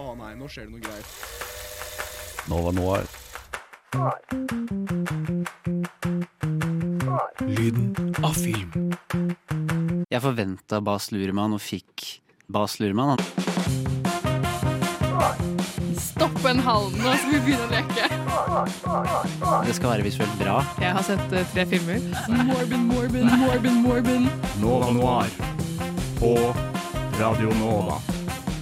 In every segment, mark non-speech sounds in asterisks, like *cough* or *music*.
Å nei, nå skjer det noe greier. Nova Noir. Lyden av film. Jeg forventa Bas Luhrmann og fikk Bas Luhrmann. Stopp en halv nå, skal vi begynne å leke. Det skal være visuelt bra. Jeg har sett uh, tre filmer. Morbin, Morbin, Morbin, Morbin. Nova Noir på Radio Nova.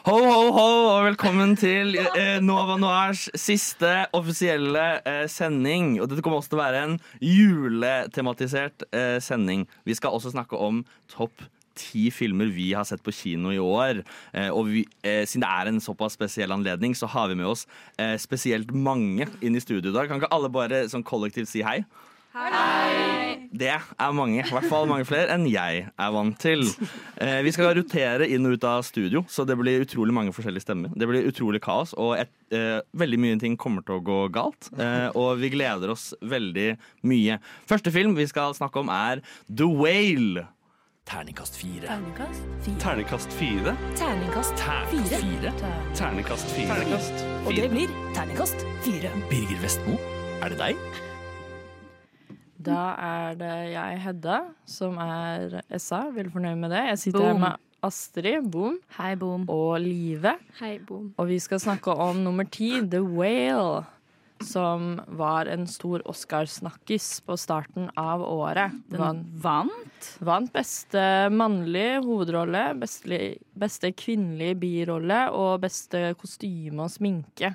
Ho, ho, ho, og velkommen til eh, Nova Noirs siste offisielle eh, sending. Og dette kommer også til å være en juletematisert eh, sending. Vi skal også snakke om topp ti filmer vi har sett på kino i år. Eh, og vi, eh, siden det er en såpass spesiell anledning, så har vi med oss eh, spesielt mange inn i studio i dag. Kan ikke alle bare sånn kollektivt si hei? Det er mange, i hvert fall mange flere enn jeg er vant til. Eh, vi skal rotere inn og ut av studio, så det blir utrolig mange forskjellige stemmer. Det blir utrolig kaos, og et, eh, veldig mye ting kommer til å gå galt. Eh, og vi gleder oss veldig mye. Første film vi skal snakke om, er The Whale. Terningkast fire. Terningkast fire. Terningkast fire. Terningkast Terningkast fire. fire. Terningkast fire. Og det blir terningkast fire. Birger Vestmo, er det deg? Da er det jeg, Hedda, som er SA. Veldig fornøyd med det. Jeg sitter Boom. her med Astrid, boom, Hei, Boom. og Live. Hei, Boom. Og vi skal snakke om nummer ti, The Whale. Som var en stor Oscar-snakkis på starten av året. Den Vant, vant. vant beste mannlige hovedrolle, beste, beste kvinnelige birolle og beste kostyme og sminke.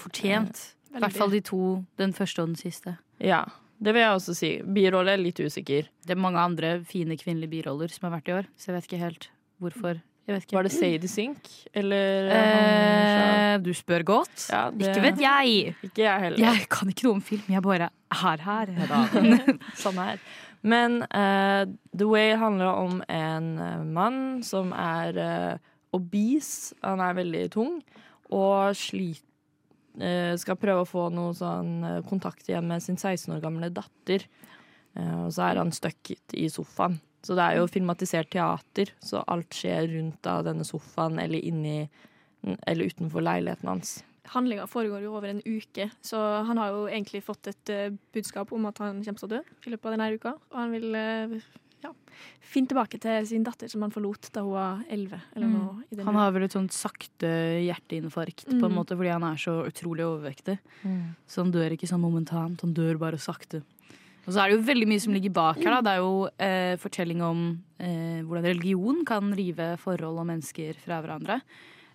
Fortjent. I hvert fall de to, den første og den siste. Ja, det vil jeg også si. Birolle er litt usikker. Det er mange andre fine kvinnelige biroller som har vært i år, så jeg vet ikke helt hvorfor. Ikke. Var det Sadie Sink, eller Eh, du spør godt. Ja, det- Ikke vet jeg. Ikke jeg heller. Jeg kan ikke noe om film. Jeg bare er her. *laughs* *laughs* sånn her. Men uh, The Way handler om en eh, mann som er uh, obese. Han er veldig tung og slit, eh, skal prøve å få noe sånn eh, kontakt igjen med sin 16 år gamle datter. Eh, og så er han stucket i sofaen. Så det er jo filmatisert teater, så alt skjer rundt av denne sofaen eller inni eller utenfor leiligheten hans. Handlinga foregår jo over en uke, så han har jo egentlig fått et eh, budskap om at han kommer til å dø i løpet av denne uka. Og han vil eh, ja, finne tilbake til sin datter som han forlot da hun var elleve. eller Mm. noe i den Han har vel et sånt sakte hjerteinfarkt, på en Mm. måte, fordi han er så utrolig overvektig. Så han dør ikke sånn momentant, han dør bare sakte. Og så er det jo veldig mye som ligger bak her. Da. Det er jo eh, fortelling om eh, hvordan religion kan rive forhold og mennesker fra hverandre.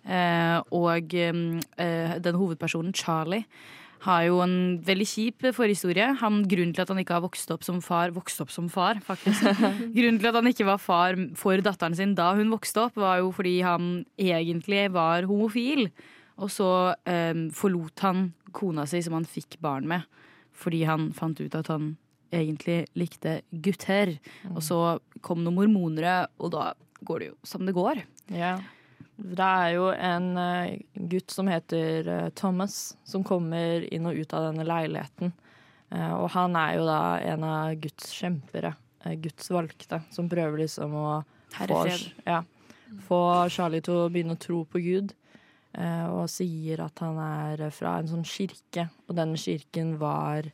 Eh, og eh, den hovedpersonen, Charlie, har jo en veldig kjip forhistorie. Han, grunnen til at han ikke har vokst opp som far Vokst opp som far, faktisk. *laughs* grunnen til at han ikke var far for datteren sin da hun vokste opp, var jo fordi han egentlig var homofil. Og så eh, forlot han kona si, som han fikk barn med, fordi han fant ut at han egentlig likte gutter. Og så kom noen mormonere, og da går det jo som det går. Ja. Det er jo en eh, gutt som heter eh, Thomas, som kommer inn og ut av denne leiligheten. Eh, og han er jo da en av Guds kjempere, Guds valgte, som prøver liksom å få, ja, få Charlie til å begynne å tro på Gud. og sier at han er fra en sånn kirke, og denne kirken var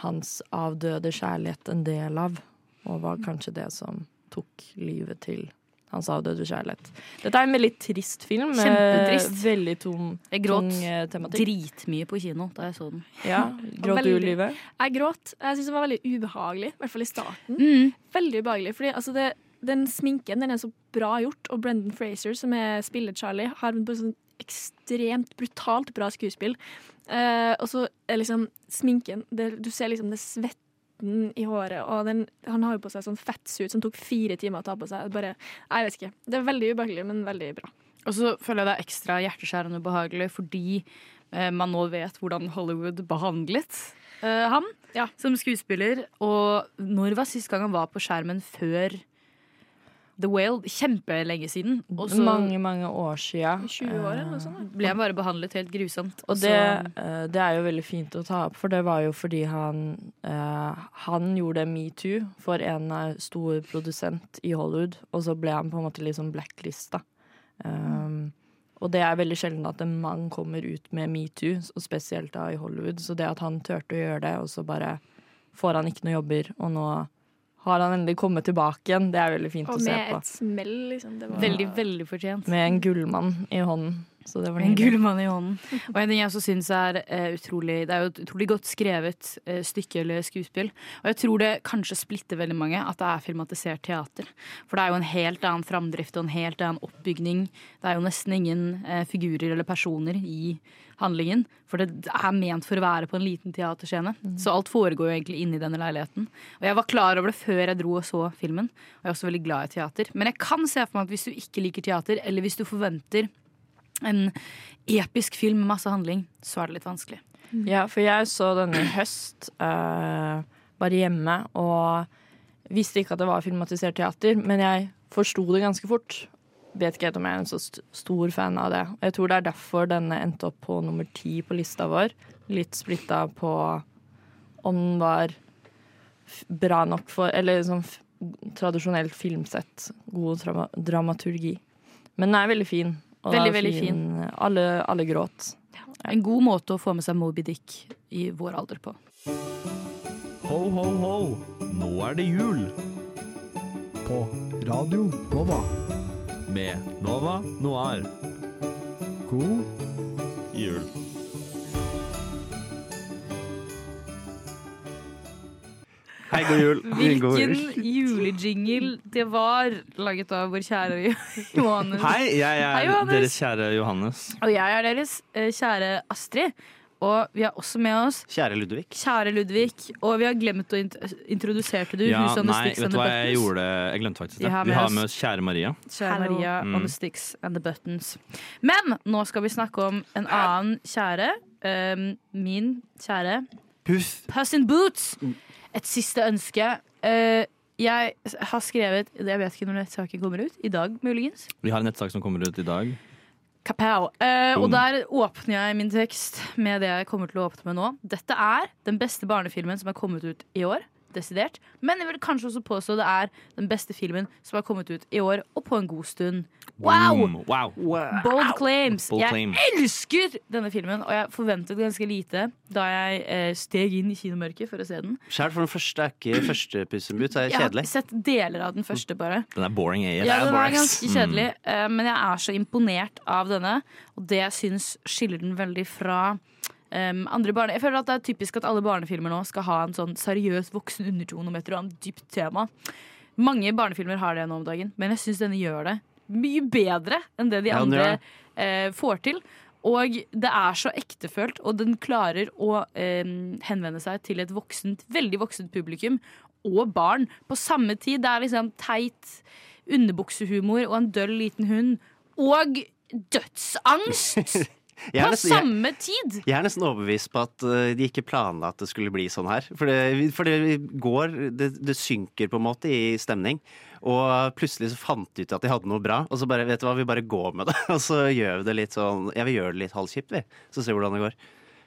hans avdøde kjærlighet en del av, og var kanskje det som tok livet til hans avdøde kjærlighet. Dette er en veldig trist film. med Kjempetrist. Veldig tom, Jeg gråt tung eh, dritmye på kino da jeg så den. Ja, Gråt du, Live? Jeg gråt. Jeg syns det var veldig ubehagelig, i hvert fall i starten. Mm. Veldig ubehagelig, fordi altså, det, den sminken den er så bra gjort, og Brendan Fraser, som er spiller Charlie, har en sånn ekstremt brutalt bra skuespill. Eh, og så er liksom sminken det, Du ser liksom det svetten i håret, og den, han har jo på seg sånn fettsuit som tok fire timer å ta på seg. Bare, jeg vet ikke. Det er veldig ubehagelig, men veldig bra. Og så føler jeg det er ekstra hjerteskjærende ubehagelig fordi eh, man nå vet hvordan Hollywood behandlet eh, han Ja. som skuespiller. Og når var sist gang han var på skjermen før The Whale? Kjempelenge siden. Og så Mange, mange år sia. 20 år eller noe sånt. ble han bare behandlet helt grusomt. Og det, eh, det er jo veldig fint å ta opp, for det var jo fordi han eh, Han gjorde metoo for en eh, stor produsent i Hollywood, og så ble han på en måte liksom blacklista. Um, og det er veldig sjelden at en mann kommer ut med metoo, og spesielt da i Hollywood. Så det at han turte å gjøre det, og så bare får han ikke noe jobber, og nå har han endelig kommet tilbake igjen, det er veldig fint Og å se på. Og med et smell, liksom. Det var Veldig, veldig fortjent. Med en gullmann i hånden. Så det var En nydelig. gullmann i hånden. *laughs* Og en ting jeg også syns er uh, utrolig Det er jo et utrolig godt skrevet uh, stykke eller skuespill. Og jeg tror det kanskje splitter veldig mange at det er filmatisert teater. For det er jo en helt annen framdrift og en helt annen oppbygning. Det er jo nesten ingen uh, figurer eller personer i handlingen. For det er ment for å være på en liten teaterscene. Så alt foregår jo egentlig inni denne leiligheten. Og jeg var klar over det før jeg dro og så filmen. Og jeg er også veldig glad i teater. Men jeg kan se for meg at hvis du ikke liker teater, eller hvis du forventer en episk film med masse handling, så er det litt vanskelig. Ja, for jeg så denne i høst, uh, bare hjemme, og visste ikke at det var filmatisert teater, men jeg forsto det ganske fort. Vet ikke helt om jeg er en så st stor fan av det. Jeg tror det er derfor denne endte opp på nummer ti på lista vår. Litt splitta på om den var bra nok for Eller sånn tradisjonelt filmsett. God dramaturgi. Men den er veldig fin. Og Veldig, veldig fin. veldig Alle, alle gråt. En god måte å få med seg Moby Dick i vår alder på. Ho, ho, ho. Nå er det jul På Radio Nova. med Nova Noir. God Jul. Hei, god jul. Hvilken *laughs* julejingle det var, laget av vår kjære Johannes. Hei, jeg er Hei, Johannes. deres kjære Johannes. Og jeg er deres eh, kjære Astrid. Og vi har også med oss Kjære Ludvig. kjære Ludvig. Og vi har glemt å int introduserte du Ja, the nei, Sticks vet du the hva jeg Buttons. gjorde? Jeg glemte faktisk det. Vi har Vi med har oss- med oss kjære Maria. Kjære. Maria Mm. on the Sticks and the Buttons. Men nå skal vi snakke om en annen kjære. Um, min kjære Puss. Puss in Boots. Et siste ønske. Eh, jeg har skrevet Jeg vet ikke når nettsaken kommer ut. I dag, muligens. Vi har en nettsak som kommer ut i dag. Kapow. Eh, og der åpner jeg min tekst med det jeg kommer til å åpne med nå. Dette er den beste barnefilmen som er kommet ut i år. Desidert. Men jeg vil kanskje også påstå det er den beste filmen som har kommet ut i år, og på en god stund. Wow! Wow. Bold claims. Bold jeg claim. elsker denne filmen, og jeg forventet ganske lite da jeg eh, steg inn i kinomørket for å se den. Skjær for den første er ikke første Puss in Boots. er Jeg har sett deler av den første, bare. Den er boring Jeg. Ja, den er ganske kjedelig, mm. men jeg er så imponert av denne. Og det jeg syns skiller den veldig fra barne... Jeg føler at det er typisk at alle barnefilmer nå skal ha en sånn seriøs voksen undertone om et eller annet dypt tema. Mange barnefilmer har det nå om dagen, men jeg syns denne gjør det mye bedre enn det de Ja, andre eh, får til. Og det er så ektefølt, og den klarer å em, henvende seg til et voksent, veldig voksent publikum og barn på samme tid. Det er liksom teit underbuksehumor og en døll liten hund. Og dødsangst *laughs* på nesten- samme tid! Jeg er nesten overbevist på at uh, de ikke planla at det skulle bli sånn her. For det, for det går det, det synker på en måte i stemning. Og plutselig så fant de ut at de hadde noe bra, og så bare, vet du hva, vi bare går med det. *laughs* Og så gjør vi det litt sånn Ja, vi gjør det litt halvkjipt, vi. Så ser vi hvordan det går.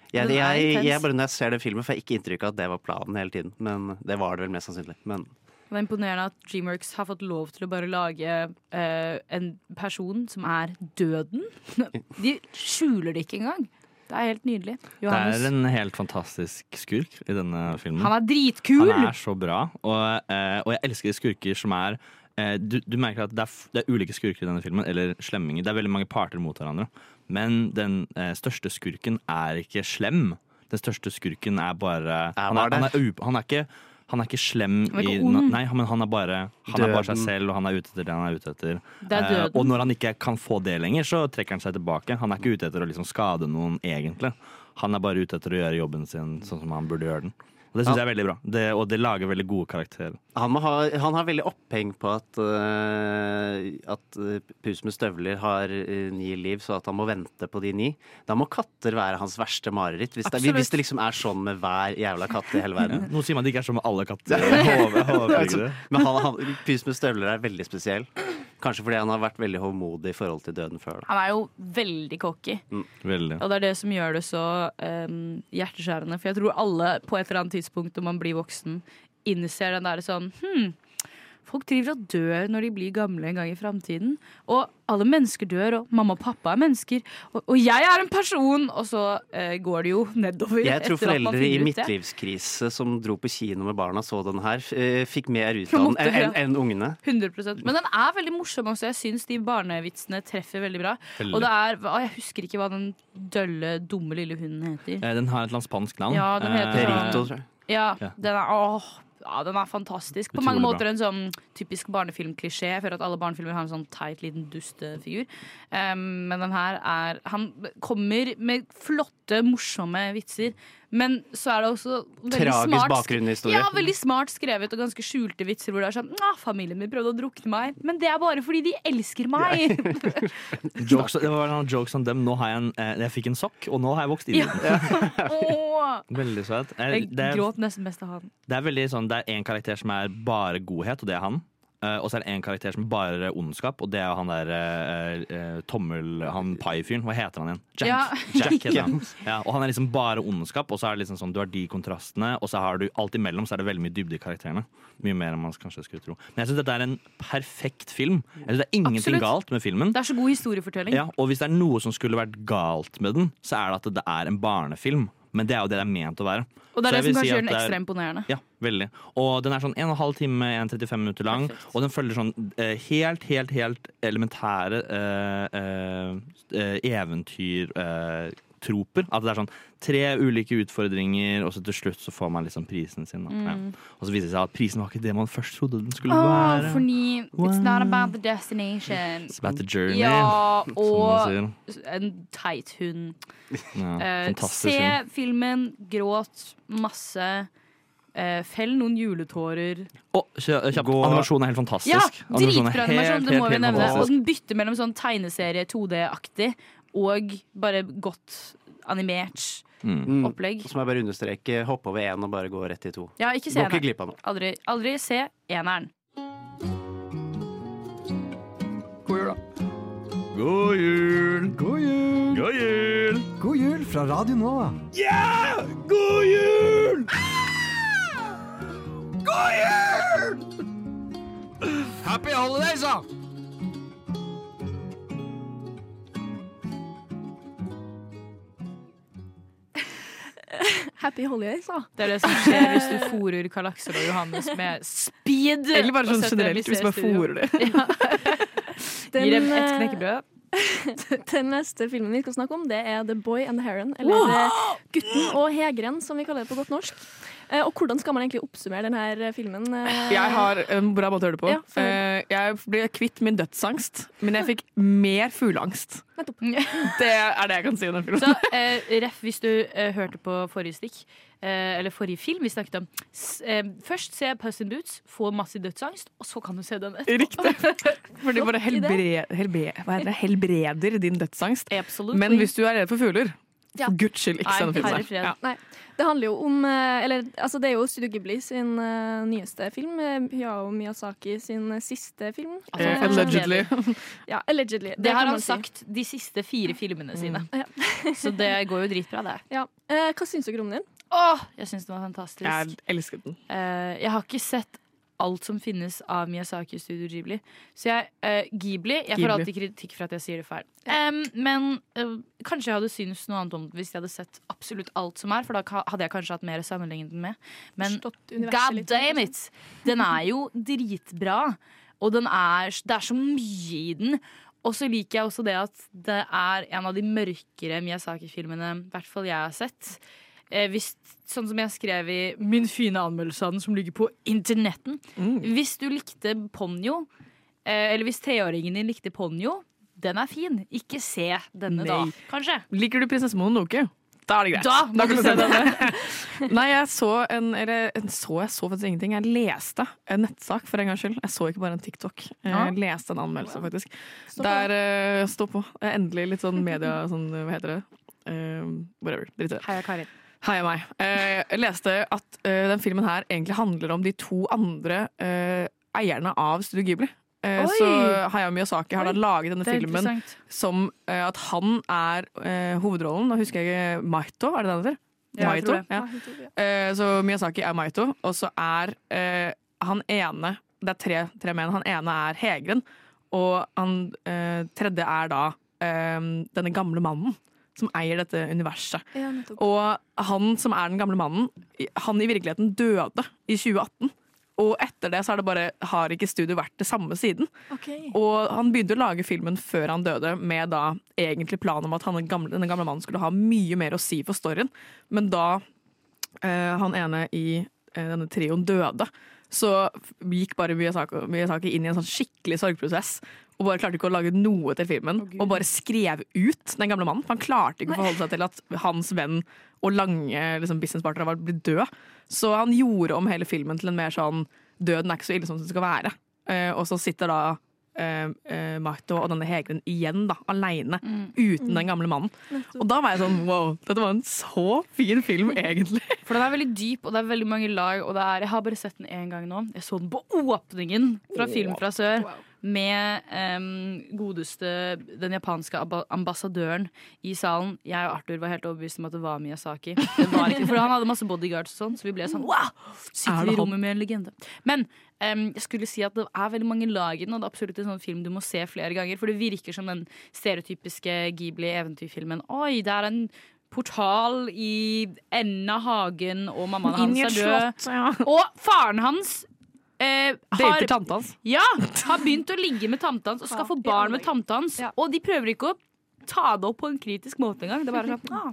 Jeg, jeg, jeg bare Når jeg ser den filmen, får jeg ikke inntrykk av at det var planen hele tiden. Men det var det vel mest sannsynlig. Men Det er imponerende at Dreamworks har fått lov til å bare lage eh, en person som er døden. *laughs* De skjuler det ikke engang. Det er helt nydelig. Det er en helt fantastisk skurk i denne filmen. Han er dritkul! Han er så bra, og, eh, og jeg elsker skurker som er eh, du, du merker at det er, det er ulike skurker i denne filmen, eller slemminger. Det er veldig mange parter mot hverandre. Men den eh, største skurken er ikke slem. Den største skurken er bare Han er, han, er, han er, han er ikke han er ikke slem Han er i ikke ond. Nei, men han er bare Han er bare seg selv, og han er ute etter det han er ute etter. Det er Eh, og når han ikke kan få det lenger, så trekker han seg tilbake. Han er ikke ute etter å liksom skade noen, egentlig. Han er bare ute etter å gjøre jobben sin sånn som han burde gjøre den. Og det syns jeg er veldig bra. Det, og det lager veldig gode karakterer. Han, må ha, han har veldig oppheng på at, uh, at uh, Pus med støvler har uh, ni liv, så at han må vente på de ni. Da må katter være hans verste mareritt. Hvis det, hvis det liksom er sånn med hver jævla katt i hele verden. Nå sier man det ikke er sånn med alle katter. Håper- jeg håper. Men han, han, Pus med støvler er veldig spesiell. Kanskje fordi han har vært veldig håndmodig i forhold til døden før. Da. Han er jo veldig cocky. Veldig. Og det er det som gjør det så um, hjerteskjærende. For jeg tror alle på et eller annet tidspunkt når man blir voksen, innser den der sånn Hm, folk driver og dør når de blir gamle en gang i framtiden. Og alle mennesker dør, og mamma og pappa er mennesker. Og, og jeg er en person! Og så eh, går det jo nedover. Jeg tror foreldre i midtlivskrise som dro på kino med barna, så den her, eh, fikk mer ut av den enn en ungene. 100% Men den er veldig morsom også. Jeg syns de barnevitsene treffer veldig bra. Veldig. Og det er, å, Jeg husker ikke hva den dølle, dumme lille hunden heter. Eh, Den har et eller annet spansk navn. Ja, den heter- Eh, Perito, tror jeg. Ja, Ja. den er, åh, ja, den er fantastisk. På mange mange bra. måter en sånn typisk barnefilmklisjé. Jeg føler at alle barnefilmer har en sånn teit liten dustefigur. Um, men den her er Han kommer med flotte, morsomme vitser. Men så er det også veldig Tragisk smart bakgrunnshistorie. Ja, veldig smart skrevet og ganske skjulte vitser hvor det er sånn ah, 'Familien min prøvde å drukne meg, men det er bare fordi de elsker meg'. *laughs* jokes, det var noen jokes om dem. Nå har jeg en eh, Jeg fikk en sokk, og nå har jeg vokst inn i den. *laughs* Veldig søt. Eh, Jeg Det er, gråt nesten mest av han. det er veldig sånn Det er én karakter som er bare godhet, og det er han. Eh, og så er det en karakter som bare er ondskap, og det er han der uh, uh, tommel... Han pai-fyren. Hva heter han igjen? Jack. Ja. Jack heter han. *laughs* Ja, og han er liksom bare ondskap, og så er det liksom sånn du har de kontrastene, og så har du alt imellom så er det veldig mye dybde i karakterene. Mye mer enn man kanskje skulle tro. Men jeg syns dette er en perfekt film. Jeg synes Det er ingenting Absolutt. galt med filmen. Det er så god historiefortelling. Ja, og hvis det er noe som skulle vært galt med den, så er det at det er en barnefilm. Men det er jo det det er ment å være. Og det er det som kanskje gjør den ekstra imponerende. Ja, veldig. Og den er sånn 1 12 time, 1,35 minutter lang. Perfekt. Og den følger sånn eh, helt, helt, helt elementære eh, eh, eh, eventyrtroper. At det er sånn tre ulike utfordringer, og så til slutt så får man liksom prisen sin. Da. Ja. Og så viser det seg at prisen var ikke det man først trodde den skulle Åh, være. fordi it's not about the destination. It's about the journey, Ja, *laughs* og en teit hund. Ja, uh, se film. filmen, gråt masse. Uh, fell noen juletårer. Oh, kjapp. kjapt. Gå- Animasjonen er helt fantastisk. Ja, dritbra animasjon, det helt, må vi nevne. Og den bytter mellom sånn tegneserie 2D-aktig og bare godt animert Mm. opplegg. Så må jeg bare understreke hoppe over én og bare gå rett til to. Ja, ikke se Går ikke eneren. glipp av noe. Aldri, aldri se eneren. God jul, da. God jul! God jul! God jul! God jul fra Radio Nova. Ja, god jul God jul! Happy holidays, da! Happy holidays, da. Det er det som skjer hvis du fôrer Karl Aksel og Johannes med speed. Eller bare sånn generelt, hvis man C-studio. fôrer det. *laughs* Gir dem et eh, knekkebrød. *laughs* Den neste filmen vi skal snakke om, det er The Boy and the Heron. Eller wow! Gutten og hegeren, som vi kaller det på godt norsk. Eh, Og hvordan skal man egentlig oppsummere denne filmen? eh? Jeg har en bra måte å høre det på. Ja. Eh, jeg ble kvitt min dødsangst, men jeg fikk mer fugleangst. *laughs* Det er det jeg kan si om den filmen. Så eh, ref, hvis du eh, hørte på forrige stikk, eh, eller forrige film vi snakket om s eh, Først se Puss in Boots, få masse dødsangst, og så kan du se den etterpå. Riktig. *laughs* For de bare helbre, helbre, hva heter det? helbreder din dødsangst. Absolutely. Men hvis du er redd for fugler, Ja. for guds skyld, ikke send filmen. Ja. Nei, det handler jo om eh, Eller altså, det er jo Studio Ghibli sin uh, nyeste film. Hyao Miyazaki sin eh, siste film. Altså, Eh, allegedly. *laughs* Ja, allegedly. Det har han si. sagt de siste fire filmene sine. Ja. *laughs* Så det går jo dritbra, det. Ja. Eh, hva syns dere om den? Åh, jeg syns den var fantastisk. Jeg elsket den. Eh, jeg har ikke sett alt som finnes av Miyazaki Studio Ghibli. Så jeg, uh, Ghibli Jeg får alltid kritikk for at jeg sier det feil. Um, men uh, kanskje jeg hadde syntes noe annet om det hvis jeg hadde sett absolutt alt som er, for da hadde jeg kanskje hatt mer å sammenligne den med. Men god damn it! Den er jo dritbra. Og den er, det er så mye i den. Og så liker jeg også det at det er en av de mørkere Miyazaki-filmene hvert fall jeg har sett. Eh, hvis, sånn som jeg skrev i min fine anmeldelse av den som ligger på internetten. Hvis du likte Ponyo, eh, eller hvis treåringen din likte Ponyo, den er fin. Ikke se denne da, kanskje. Liker du prinsesse Mononoke? Da er det greit. Da må kan du se denne. *laughs* Nei, jeg så en Eller en så jeg så faktisk ingenting. Jeg leste en nettsak for en gangs skyld. Jeg så ikke bare en TikTok. Jeg leste en anmeldelse, faktisk. Stå. Der uh, Stå på. Endelig litt sånn media sånn, Hva heter det? Uh, whatever. Drit i det. Heia Karin. Heia meg. Eh, jeg leste at eh, den filmen her egentlig handler om de to andre eh, eierne av Studio Ghibli. Oi! så Hayao Miyazaki har da laget denne filmen som at han er hovedrollen. Nå husker jeg Maito, er det det han heter? Ja, Maito, ja. Eh, så Miyazaki er Maito, og så er han ene Det er tre, tre menn. Han ene er Hegren, og han tredje er da denne gamle mannen som eier dette universet. Ja. Og han som er den gamle mannen, han i virkeligheten døde i 2018. Og etter det så har det bare, har ikke studio vært det samme siden. Okay. Og han begynte å lage filmen før han døde, med da egentlig planen om at han, gamle, denne gamle mannen skulle ha mye mer å si for storyen. Men da eh, han ene i eh, denne trioen døde, så gikk bare Miyazaki, Miyazaki inn i en sånn skikkelig sorgprosess. Og bare klarte ikke å lage noe til filmen. og bare skrev ut den gamle mannen. For han klarte ikke å forholde seg til at hans venn og lange liksom, businesspartner var blitt død. Så han gjorde om hele filmen til en mer sånn døden er ikke så ille som den skal være. Uh, og så sitter da uh, uh, Marto og denne Hegren igjen da, aleine, uten den gamle mannen. Og da var jeg sånn wow, dette var en så fin film, egentlig. *laughs* For den er veldig dyp, og det er veldig mange lag. Og det er, jeg har bare sett den én gang nå. Jeg så den på åpningen fra Film fra sør. Med um, godeste den japanske ambassadøren i salen. Jeg og Arthur var helt overbevist om at det var Miyazaki. Det var ikke, for han hadde masse bodyguards og sånn, så vi ble sånn wow! Er Sitter i rommet med en legende. Men um, jeg skulle si at det er veldig mange lag i den, og det er absolutt en sånn film du må se flere ganger. For det virker som den stereotypiske Ghibli-eventyrfilmen. Oi, det er en portal i enden av hagen, og mammaen hans er død. Ja. Og faren hans eh, har, Dater tante hans. ja, har begynt å ligge med tante hans og skal få barn med tante hans. Ja. Og de prøver ikke å ta det opp på en kritisk måte engang. Det sånn, *laughs* ah,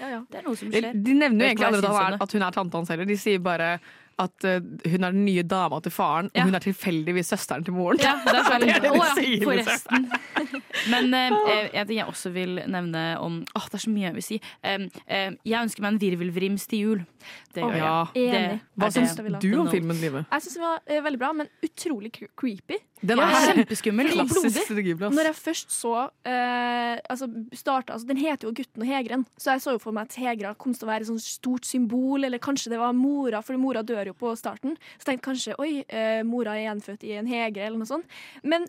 Ja, ja. det er noe som skjer. De nevner jo egentlig aldri det? at hun er tante hans heller. De sier bare at eh, hun er den nye dama til faren, Ja. og hun er tilfeldigvis søsteren til moren. Ja, det er sånn, *laughs* Det er det de å ja, forresten. *laughs* Men eh, en ting jeg også vil nevne om Åh, det er så mye jeg vil si. Um, eh, jeg ønsker meg en virvelvrims til jul. Det gjør jeg. Ja. Enig. Hva er syns du om filmen, Live? Jeg syns den var uh, veldig bra, men utrolig creepy. Den Ja, er kjempeskummel. Når jeg først så uh, altså starta, altså Den heter jo 'Gutten og Hegren', så jeg så jo for meg at Hegra kom til å være et sånt stort symbol, eller kanskje det var mora, for mora dør jo på starten. Så tenkte kanskje oi, eh, mora er gjenfødt i en hegre, eller noe sånt. Men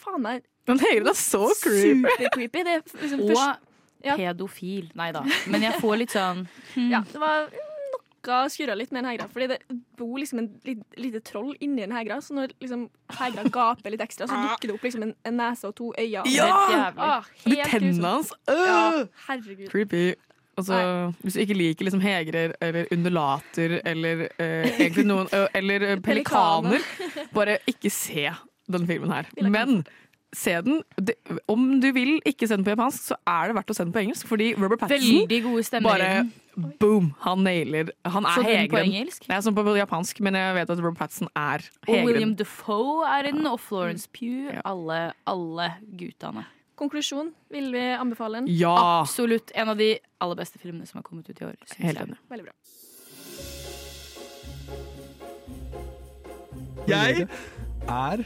faen meg Den Hegren er så creepy. supercreepy. Det er liksom først, Og Ja. pedofil. Nei da. Men jeg får litt sånn ja, det var noe skurra litt med en hegra, fordi det bor liksom en lit- lite troll inni en hegra, så når liksom hegra gaper litt ekstra, så dukker det opp liksom en, en nese og to øyne. Ja! Ah, tennene hans. Ja, herregud. Creepy. Altså, hvis du ikke liker liksom hegrer eller undulater eller eh, noen Eller pelikaner, *laughs* bare ikke se denne filmen her. Men se den. Det, om du vil ikke se den på japansk, så er det verdt å se den på engelsk, fordi Robert i bare boom! Han nailer Han er Så den på engelsk? Nei, sånn på japansk, men jeg vet at Robert Pattinson er hegeren. Og William. Defoe er i den, og Florence Pugh. Ja. Alle, alle guttene. Konklusjon, vil vi anbefale den? Ja! Absolutt en av de aller beste filmene som har kommet ut i år. Helt enig. Veldig bra. Jeg Er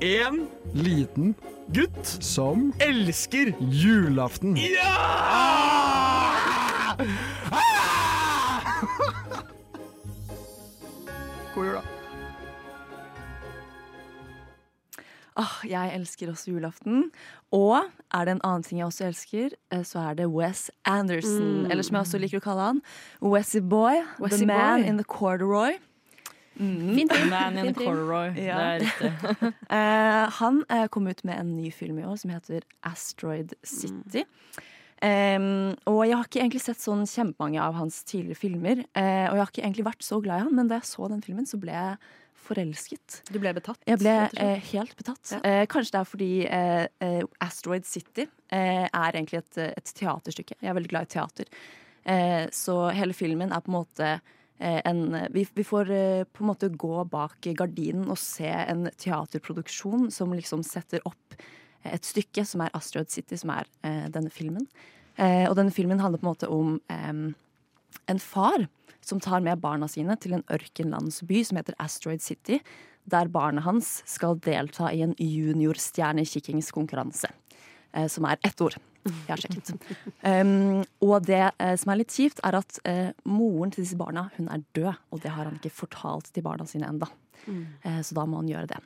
en liten gutt som elsker julaften. God jul, da. Ah, jeg elsker også julaften. Og er det en annen ting jeg også elsker, eh, så er det Wes Anderson. Eller som jeg også liker å kalle han, Wessy Boy. Wessie the man Boy. in the corduroy. Mm. Fint rim. Man in the corduroy. Ja. Det er riktig. uh, *laughs* han uh, kom ut med en ny film i år som heter Asteroid City. Em, og jeg har ikke egentlig sett sånn kjempemange av hans tidligere filmer. Uh, og jeg har ikke egentlig vært så glad i han, men da jeg så den filmen, så ble jeg forelsket. Du ble betatt? Jeg ble eh, helt betatt. Eh, kanskje det er fordi eh, eh, Asteroid City eh, er egentlig et, et teaterstykke. Jeg er veldig glad i teater. Eh, så hele filmen er på en måte en vi, vi får på en måte gå bak gardinen og se en teaterproduksjon som liksom setter opp et stykke som er Asteroid City, som er eh, denne filmen. Eh, og denne filmen handler på en måte om en far som tar med barna sine til en ørkenlandsby som heter Asteroid City, der barnet hans skal delta i en juniorstjernekikkingskonkurranse. Eh, som er ett ord. Jeg har sjekket. *laughs* Um, og det eh, som er litt kjipt, er at eh, moren til disse barna hun er død. Og det har han ikke fortalt til barna sine enda. Eh, så da må han gjøre det.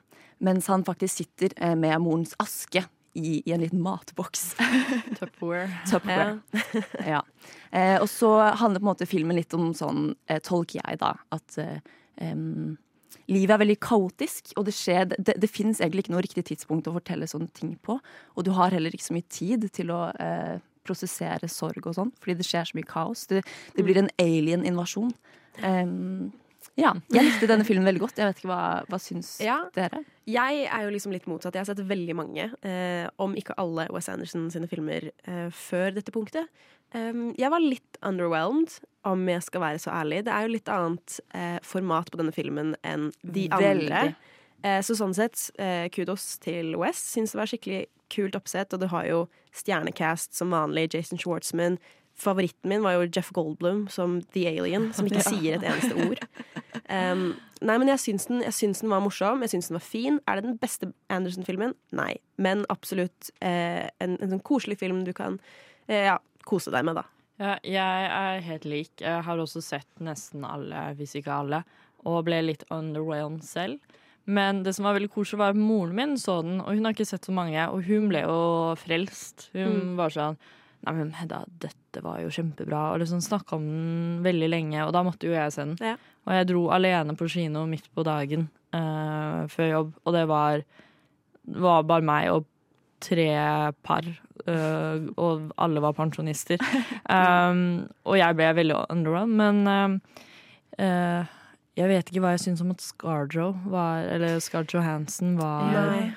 Mens han faktisk sitter eh, med morens aske i, i en liten matboks. *laughs* Tupperware. Tupperware. ja. Eh, og så handler på en måte filmen litt om sånn, eh, tolker jeg da, at em, livet er veldig kaotisk, og det skjer Det, det, fins egentlig ikke noe riktig tidspunkt å fortelle sånne ting på. Og du har heller ikke så mye tid til å eh, prosessere sorg og sånn, fordi det skjer så mye kaos. Det, det blir en alien-invasjon. Em, ja. Jeg likte denne filmen veldig godt. Jeg vet ikke hva, hva syns Ja. dere? Jeg er jo liksom litt motsatt. Jeg har sett veldig mange, eh, om ikke alle Wes Anderson sine filmer eh, før dette punktet. Um, jeg var litt underwhelmed, om jeg skal være så ærlig. Det er jo litt annet eh, format på denne filmen enn de andre. Eh, så sånn sett, eh, kudos til Wes. Syns det var skikkelig kult oppsett, og du har jo stjernecast som vanlig. Jason Schwartzman. Favoritten min var jo Jeff Goldblum som The Alien, som ikke *laughs* sier et eneste ord. Um, nei, men jeg syns, den, jeg syns den var morsom, jeg syns den var fin. Er det den beste Anderson-filmen? Nei. Men absolutt eh, en, en sånn koselig film du kan eh, ja, kose deg med, da. Ja, jeg er helt lik. Jeg har også sett nesten alle, hvis ikke alle, og ble litt underwhelmed selv. Men det som var veldig koselig, var at moren min så den, og hun har ikke sett så mange, og hun ble jo frelst. Hun Mm. var sånn Nei, men Hedda, dette var jo kjempebra. Og liksom snakka om den veldig lenge, og da måtte jo jeg se den. Ja. Og jeg dro alene på kino midt på dagen uh, før jobb, og det var, var bare meg og tre par. uh, og alle var pensjonister. *laughs* Um, og jeg ble veldig underwhelmed, men uh, jeg vet ikke hva jeg syns om at Scarjo var Eller Scarjo Hansen var Nei.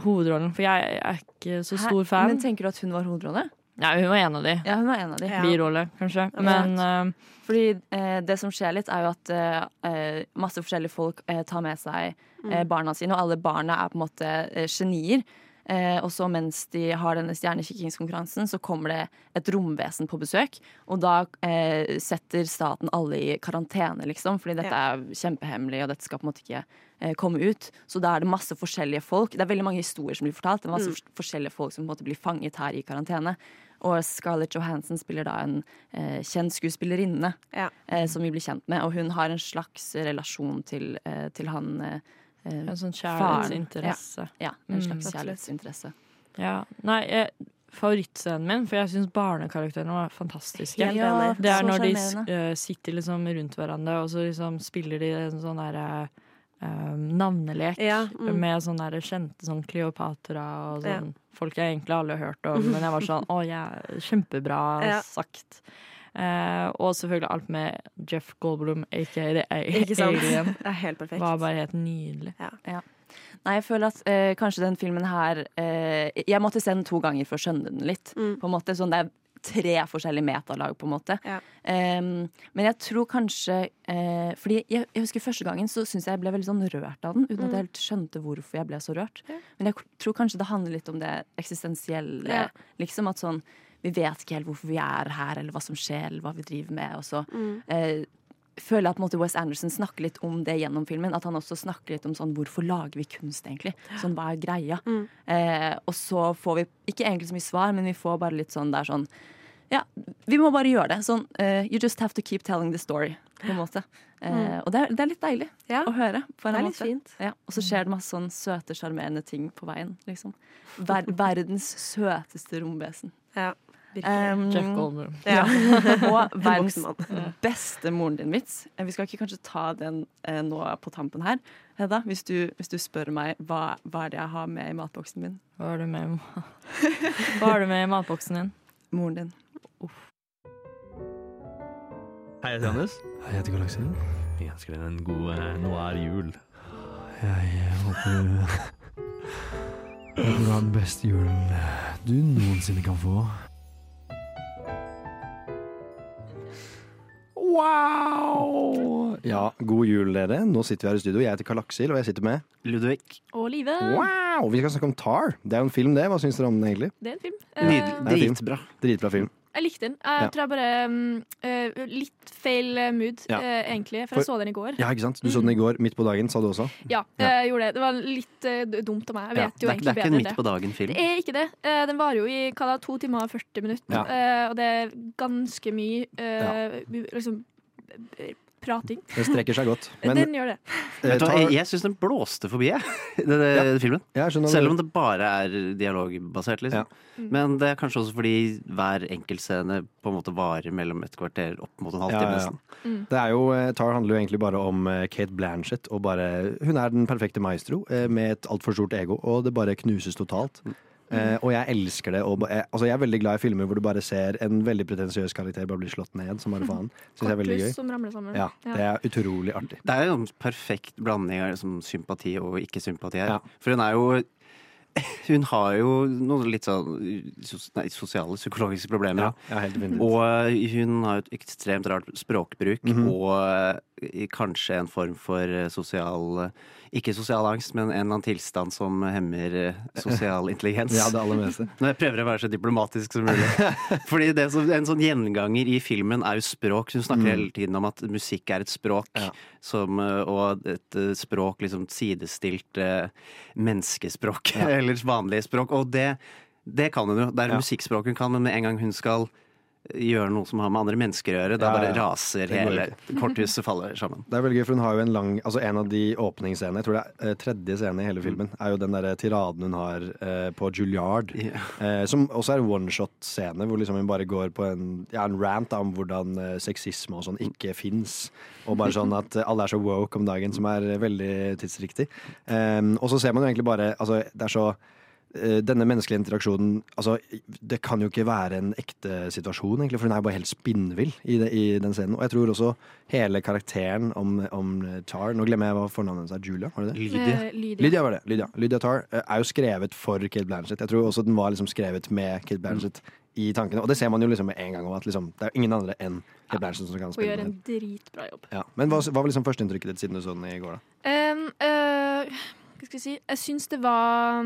hovedrollen. For jeg er ikke så Hæ? stor fan. Men tenker du at hun var hovedrolle? Nei, hun var en av de. Ja, hun var en av de. Birolle, kanskje. Men uh, Fordi eh, det som skjer litt, er jo at eh, eh, masse forskjellige folk eh, tar med seg eh, barna sine, og alle barna er på en måte eh, genier. Eh, og så mens de har denne stjernekikkingskonkurransen, så kommer det et romvesen på besøk. Og da eh, setter staten alle i karantene, liksom, fordi dette er kjempehemmelig, og dette skal på en måte ikke eh, komme ut. Så da er det masse forskjellige folk. Det er veldig mange historier som blir fortalt. Det er masse Mm. forskjellige folk som på en måte blir fanget her i karantene. Og Scarlett Johansson spiller da en eh, kjent skuespillerinne eh, som vi blir kjent med, og hun har en slags relasjon til, eh, til han eh, eh, En sånn kjærlighetsinteresse. Ja, ja en Mm. slags mm, kjærlighetsinteresse. Ja. Nei, jeg, favorittscenen min, for jeg syns barnekarakterene var fantastiske. *laughs* Ja. Det er når de eh, sitter liksom rundt hverandre, og så liksom spiller de en sånn derre eh, navnelek Ja, mm. med sånne der kjente sånn Kleopatra og Ja. sånn folk jeg egentlig aldri har hørt om, *laughs* men jeg var sånn Å, ja, kjempebra Ja. sagt. Eh, og selvfølgelig alt med Jeff Goldblum, aka The? Alien. *laughs* Det er helt perfekt. Var bare helt nydelig. Ja. Nei, jeg føler at eh, kanskje den filmen her eh, Jeg måtte se den to ganger for å skjønne den litt. Mm. På en måte, sånn Det er tre forskjellige metalag, på en måte. Em, men jeg tror kanskje uh, Fordi jeg, jeg husker første gangen så syns jeg jeg ble veldig sånn rørt av den, uten at Mm. jeg helt skjønte hvorfor jeg ble så rørt. Men jeg tror kanskje det handler litt om det eksistensielle. Ja. Liksom at sånn Vi vet ikke helt hvorfor vi er her, eller hva som skjer, eller hva vi driver med. Og så Mm. eh, føler at måte, Wes Anderson snakker litt om det gjennom filmen. At han også snakker litt om sånn hvorfor lager vi kunst, egentlig? Sånn hva er greia? Mm. Eh, og så får vi ikke egentlig så mye svar, men vi får bare litt sånn det er sånn Ja, vi må bare gjøre det. Sånn uh, You just have to keep telling the story, på en måte. Eh, Mm. Og det er, det er litt deilig å høre. Det er litt fint. Ja, og så skjer det masse sånn søte, sjarmerende ting på veien. Liksom. Ver *laughs* verdens søteste romvesen. Ja, Um, Jeff Goldblum. Ja. *laughs* og *laughs* verdens *laughs* beste moren din-vits. Eh, Vi skal ikke kanskje ta den eh, nå på tampen her. Hedda, hvis du, hvis du spør meg hva, hva er det jeg har med i matboksen min? Hva har du med, Hva har du med i matboksen din? Moren din. Hei, jeg heter Johannes. Jeg heter Galaksin. Jeg ønsker deg en god eh, noir-jul. Jeg håper du Håper du har den beste julen du noensinne kan få. Wow! Ja, god jul, dere. Nå sitter vi her i studio. Jeg heter Karl Aksel, og jeg sitter med Ludvig. Og Live. Wow! Vi skal snakke om Tar. Det er jo en film, det. Hva syns dere om den, egentlig? Det er en film. Nydelig. Det en. Dritbra. Dritbra film. Jeg likte den. Jeg Ja. tror jeg bare um, eh, Litt feil eh, mood, Ja. uh, egentlig. For, For- jeg så den i går. Ja, ikke sant? Du så den i går, midt på dagen, sa du også? Ja, jeg gjorde det. Det var litt uh, dumt av meg. Jeg Ja, vet det jo er, bedre. det er ikke en midt på dagen-film. Det er ikke det. Uh, den varer jo i hva da, to timer og 40 minutter. Ja. Eh, og det er ganske mye eh, liksom prating. Den strekker seg godt. *laughs* Men den gjør det. eh, Vet du hva, tar- jeg jeg syns den blåste forbi, jeg, den filmen. Ja, jeg Selv om det bare er dialogbasert, liksom. Men det er kanskje også fordi hver enkeltscene på en måte varer mellom et kvarter opp mot en halvtime. ja, ja. mm. Det er jo, eh, Tar handler jo egentlig bare om eh, Kate Blanchett. Og bare, hun er den perfekte maestro eh, med et altfor stort ego, og det bare knuses totalt. Eh, og jeg elsker det. Og, jeg, altså jeg er veldig glad i filmer hvor du bare ser en veldig pretensiøs karakter bare bli slått ned som bare faen. Synes jeg er veldig gøy. Ja, Det er utrolig artig. Det er jo en perfekt blanding av liksom, sympati og ikke-sympati her. For hun er jo Hun har jo noen litt sånn nei, sosiale, psykologiske problemer. Ja, ja, og eh, hun har et ekstremt rart språkbruk Mhm. og eh, kanskje en form for eh, sosial eh, Ikke sosial angst, men en eller annen tilstand som hemmer eh, sosial *laughs* intelligens. Ja, det aller meste. Nå jeg prøver å være så diplomatisk som mulig. *laughs* Fordi det som, En sånn gjenganger i filmen er jo språk. Hun snakker Mm. hele tiden om at musikk er et språk, som, eh, og et eh, språk liksom sidestilt menneskespråk, Ja. *laughs* eller vanlige språk. Og det, det kan hun jo. Det er Ja. musikkspråk hun kan, men med en gang hun skal gjøre noe som har med andre mennesker å gjøre, da bare raser hele korthuset faller sammen. Det er veldig gøy, for hun har jo en lang Altså en av de åpningsscenene, jeg tror det er eh, tredje scene i hele filmen, er jo den derre tiraden hun har eh, på Juilliard. Eh, som også er en one-shot-scene, hvor liksom hun bare går på en, ja, en rant om hvordan eh, sexisme og sånn ikke fins. Og bare sånn at eh, alle er så woke om dagen, som er eh, veldig tidsriktig. Eh, og så ser man jo egentlig bare Altså, det er så eh, denne menneskelige interaksjonen altså, Det kan jo ikke være en ekte situasjon, egentlig, for hun er jo bare helt spinnvill i, det, i den scenen. Og jeg tror også hele karakteren om, om Tar Nå glemmer jeg hva fornavnet hennes er. Julia? Var det det? Lydia. Eh, Lydia. Lydia var det. Lydia. Lydia Tar eh, er jo skrevet for Kate Blanchett. Jeg tror også den var liksom skrevet med Kate Blanchett i tankene. Og det ser man jo liksom med en gang. Om at liksom, det er ingen andre enn Kate Blanchett som kan Hun spille gjør en dritbra jobb. Ja. Men hva, hva var liksom førsteinntrykket ditt siden du så den i går, da? Um, øh, hva skal jeg si? Jeg syns det var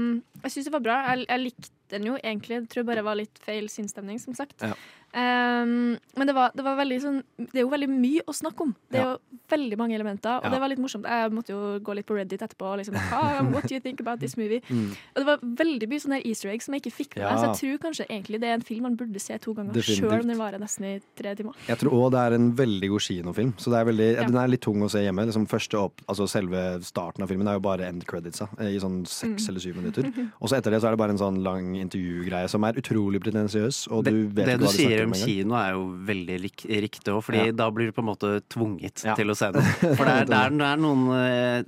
det var bra. Jeg, jeg likte den jo egentlig. Jeg tror bare det var litt feil sinnsstemning, som sagt. Ja. Um, men det var, det var sånn Det er jo veldig mye å snakke om. Det er Ja. jo veldig mange elementer, og Ja. det var litt morsomt. Jeg måtte jo gå litt på Reddit etterpå og liksom ah, *laughs* What do you think about this movie? Mm. Og det var veldig mye sånne easter eggs som jeg ikke fikk med meg. Så jeg tror kanskje egentlig det er en film man burde se to ganger, sjøl om den varer nesten i tre timer. Jeg tror òg det er en veldig god kinofilm. Så det er veldig, Ja. Den er litt tung å se hjemme. Liksom opp, altså Selve starten av filmen er jo bare end credits i sånn seks Mm. eller syv minutter. *laughs* Og så etter det så er det bare en sånn lang intervjugreie som er utrolig pretensiøs. Og Det, du vet det ikke hva sier snakker om engang. kino er jo veldig rik riktig òg, Fordi Ja. da blir du på en måte tvunget til å se noe. *laughs* For det er, det er, det er noen eh,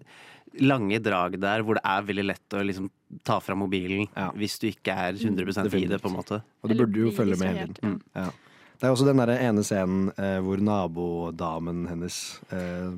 lange drag der hvor det er veldig lett å liksom ta fra mobilen hvis du ikke er 100 i det, på en måte. Og du burde jo følge med hele tiden. Mm. Ja. Det er også den der ene scenen eh, hvor nabodamen hennes eh,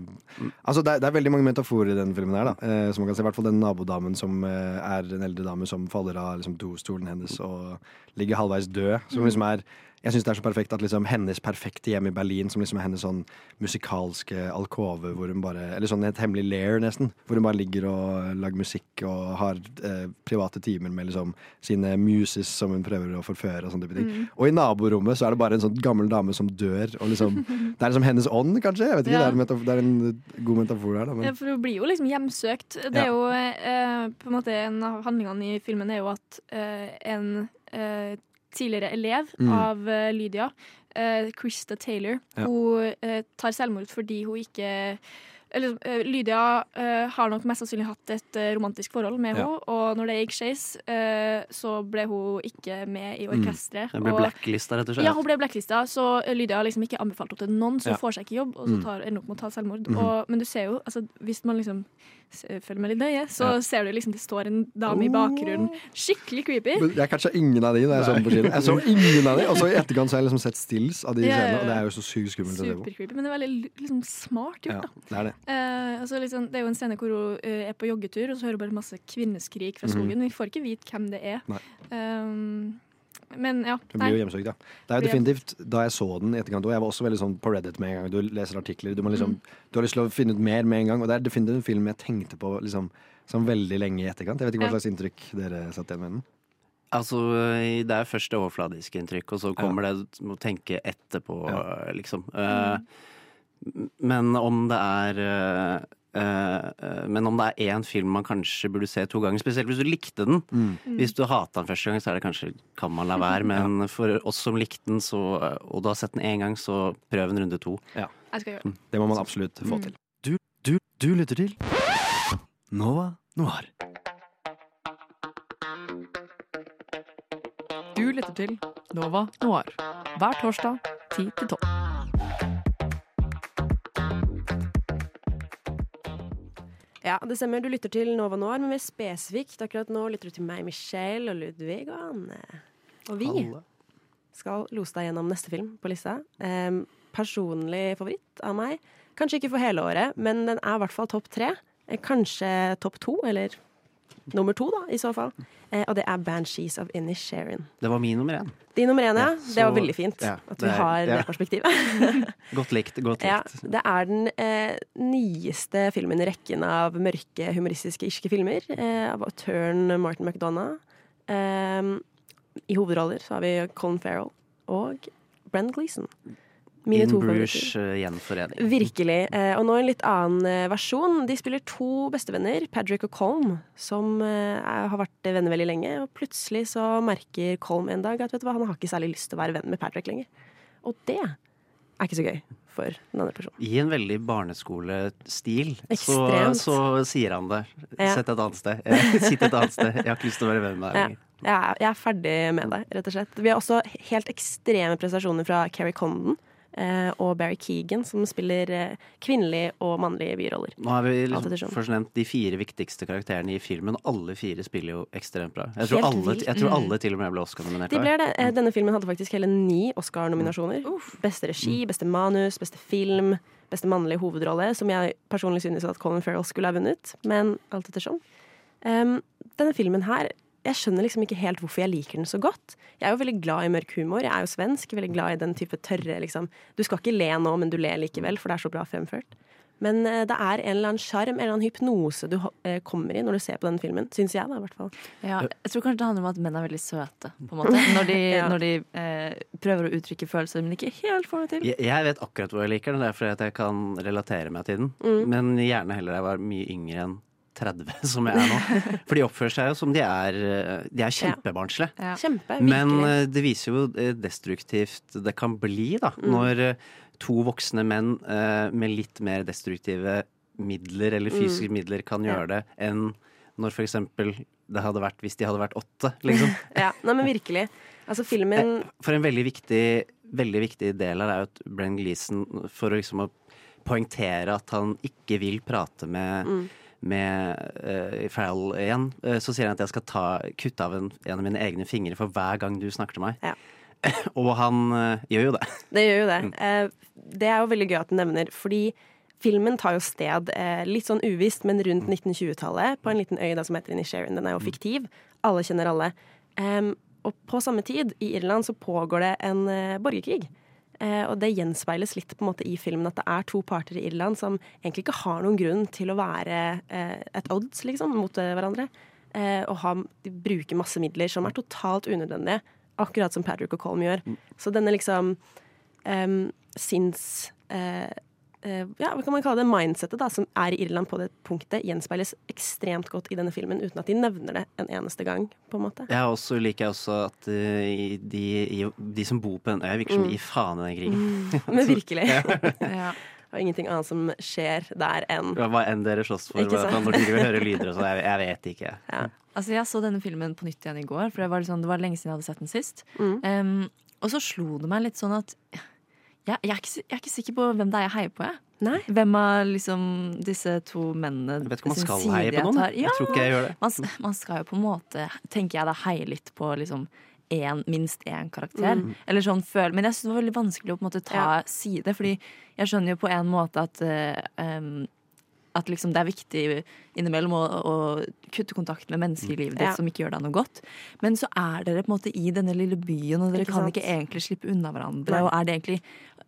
Altså det er, det er veldig mange metaforer i den filmen her, da. Eh, som man kan se, I hvert fall den nabodamen som eh, er en eldre dame som faller av liksom, dostolen hennes og ligger halvveis død. Som liksom er jeg syns det er så perfekt at liksom hennes perfekte hjem i Berlin, som liksom er hennes sånn musikalske alkove, hvor hun bare Eller sånn et hemmelig lair, nesten. Hvor hun bare ligger og lager musikk og har eh, private timer med liksom sine muses som hun prøver å forføre og sånne type ting. Mm. Og i naborommet så er det bare en sånn gammel dame som dør, og liksom *laughs* Det er liksom hennes ånd, kanskje? Jeg vet ikke, Ja. det, er en det er en god metafor der, da. Ja, for hun blir jo liksom hjemsøkt. Det Ja. er jo eh, på en måte En av handlingene i filmen er jo at eh, en eh, tidligere elev Mm. av uh, Lydia, uh, Krista Taylor, Ja. hun uh, tar selvmord fordi hun ikke eller, Lydia har nok mest sannsynlig hatt et romantisk forhold med Ja. henne, og når det gikk skeis, så ble hun ikke med i Mm. Hun ble blacklista, rett og slett. Ja, hun ble blacklista, så Lydia har liksom ikke anbefalt henne til noen, så hun Ja. får seg ikke jobb, og så Mm. tar, ender opp med å ta selvmord. Mm. Og, men du ser jo, altså, hvis man liksom s- følger med litt nøye, så Ja. ser du liksom det står en dame i bakgrunnen. Skikkelig creepy. men jeg catcha ingen av de da jeg så den på kino. Jeg så ingen av de, og så i etterkant så har jeg liksom sett stills av de Ja, scenene, og det er jo så sykt skummelt. Supercreepy, men det er veldig liksom, smart gjort, Ja, det er det. Eh, altså, liksom, det er jo en scene hvor hun eh, er på joggetur, og så hører hun bare masse kvinneskrik fra skogen. skogen. Vi får ikke vite hvem det er. Nei. Um, men ja. Hun blir jo hjemsøkt, ja. Det er jo definitivt, Da jeg så den i etterkant, òg. jeg var også veldig sånn på Reddit med en gang. Du leser artikler, du, må liksom, Mm. du har lyst til å finne ut mer med en gang. Og det er definitivt en film jeg tenkte på liksom, sånn veldig lenge i etterkant. Jeg vet ikke hva Ja. slags inntrykk dere satt igjen med den. Altså, det er først det overfladiske inntrykk, og så kommer det å tenke etterpå, liksom. Mm. Men om det er eh, eh, Men om det er én film man kanskje burde se to ganger, spesielt hvis du likte den. Mm. Hvis du hata den første gang, så er det kanskje kan man la *laughs* være, men for oss som likte den, så, og du har sett den én gang, så prøv en runde to. Ja. Det. Det må man absolutt få Mm. til. Du, du, du lytter til Nova Noir. Du lytter til Nova Noir hver torsdag 10 til 12. Ja, det stemmer. Du lytter til Nova Noir, men mer spesifikt akkurat nå lytter du til meg, Michelle og Ludvig og Anne. Og vi skal lose deg gjennom neste film på lista. Em, personlig favoritt av meg. Kanskje ikke for hele året, men den er i hvert fall topp tre. Eh, Kanskje topp to, eller nummer to, da, i så fall. Eh, og det er Banshees of Inisherin. Det var min nummer én. Din nummer én, ja. Ja, det var veldig fint ja, at det vi har det ja. perspektivet. *laughs* Godt likt. Godt Ja, det er den eh, nyeste filmen i rekken av mørke, humoristiske irske filmer. Eh, av autøren Martin McDonagh. Eh, I hovedroller så har vi Colin Farrell og Brenn Gleeson. Mine In Bruges eh, gjenforening. Virkelig. Eh, og nå en litt annen eh, versjon. De spiller to bestevenner, Patrick og Colm, som har vært venner veldig lenge. Og plutselig så merker Colm en dag at vet du hva, han har ikke særlig lyst til å være venn med Patrick lenger. Og det er ikke så gøy for den andre personen. I en veldig barneskolestil så, så sier han det. Ja. Sett et annet sted. *laughs* Sitt et annet sted. Jeg har ikke lyst til å være venn med deg Ja. lenger. Jeg er, jeg er ferdig med deg, rett og slett. Vi har også helt ekstreme prestasjoner fra Keri Condon og Barry Keegan, som spiller eh, kvinnelige og mannlige biroller. Nå har vi liksom først nevnt de fire viktigste karakterene i filmen, alle fire spiller jo ekstremt bra. Jeg tror, alle, jeg tror Mm. alle til og med ble Oscar-nominert. De ble det. Eh, Denne filmen hadde faktisk hele ni Oscar-nominasjoner. Beste regi, beste manus, beste film, beste mannlige hovedrolle, som jeg personlig synes at Colin Farrell skulle ha vunnet, men alt ettersom. Um, denne filmen her jeg skjønner liksom ikke helt hvorfor jeg liker den så godt. Jeg er jo veldig glad i mørk humor. Jeg er jo svensk, veldig glad i den type tørre liksom. Du skal ikke le nå, men du ler likevel, for det er så bra fremført. Men eh, det er en eller annen sjarm, en eller annen hypnose du eh, kommer i når du ser på den filmen. Syns jeg, da, i hvert fall. Ja, jeg tror kanskje det handler om at menn er veldig søte, på en måte. Når de, *laughs* Ja. når de eh, prøver å uttrykke følelser, men ikke helt får det til. Jeg, jeg vet akkurat hvor jeg liker den, det er fordi at jeg kan relatere meg til den. Mm. Men gjerne heller jeg var mye yngre enn 30, som jeg er nå. For de oppfører seg jo som de er eh, De er kjempebarnslige. Ja. Kjempe, Men eh, det viser jo eh, destruktivt det kan bli, da. Mm. Når to voksne menn med litt mer destruktive midler, eller Mm. fysiske midler, kan gjøre det, enn når for eksempel det hadde vært hvis de hadde vært åtte, liksom. *laughs* Ja, nei, men virkelig. Altså, filmen For en veldig viktig, veldig viktig del her er jo at Brenn Gleeson, for å liksom å poengtere at han ikke vil prate med Mm. Med uh, Farrell igjen, uh, så sier han at jeg skal ta, kutte av en, en av mine egne fingre for hver gang du snakker til meg. Ja. *laughs* Og han uh, gjør jo det. *laughs* Det gjør jo det. Eh, det er jo veldig gøy at du nevner, fordi filmen tar jo sted eh, litt sånn uvisst, men rundt 1920-tallet, på en liten øy da, som heter Inisherin. Den er jo fiktiv. Alle kjenner alle. Um, og på samme tid, i Irland, så pågår det en eh, borgerkrig. Eh, og det gjenspeiles litt på en måte i filmen at det er to parter i Irland som egentlig ikke har noen grunn til å være eh, et odds liksom, mot eh, hverandre. Eh, og ha, de bruker masse midler som er totalt unødvendige, akkurat som Patrick og Colm gjør. Så denne liksom em, sinns... Eh, ja, hva kan man kalle det? Mindsettet da, som er i Irland på det punktet, gjenspeiles ekstremt godt i denne filmen, uten at de nevner det en eneste gang. på en måte. Jeg også liker jeg også at eh, i- de, de som bor på den øya, virker som Mm. de gir faen i den krigen. Mm, *laughs* men virkelig. Ja. *laughs* Og ingenting annet som skjer der enn Hva enn dere slåss for, når dere vil høre lyder og sånn. *laughs* Jeg, jeg vet ikke. Altså, jeg så denne filmen på nytt igjen i går, for det var, liksom, det var lenge siden jeg hadde sett den sist. Mm. Um, og så slo det meg litt sånn at jeg, jeg, er ikke, jeg er ikke sikker på hvem det er jeg heier på. Jeg. Nei. Hvem av liksom, disse to mennene Jeg vet ikke om man skal heie på noen, tar- jeg. Jeg tror ikke jeg gjør det. Man, man skal jo på en måte, tenker jeg da, heie litt på liksom en, minst én karakter. Mm. Eller sånn føl Men jeg syns det var veldig vanskelig å på en måte ta Ja. side, fordi jeg skjønner jo på en måte at uh, um, at liksom det er viktig innimellom å, å kutte kontakt med mennesker i livet ditt Ja. som ikke gjør deg noe godt. Men så er dere på en måte i denne lille byen, og dere Ikke kan sant? ikke egentlig slippe unna hverandre. Nei. Og er det egentlig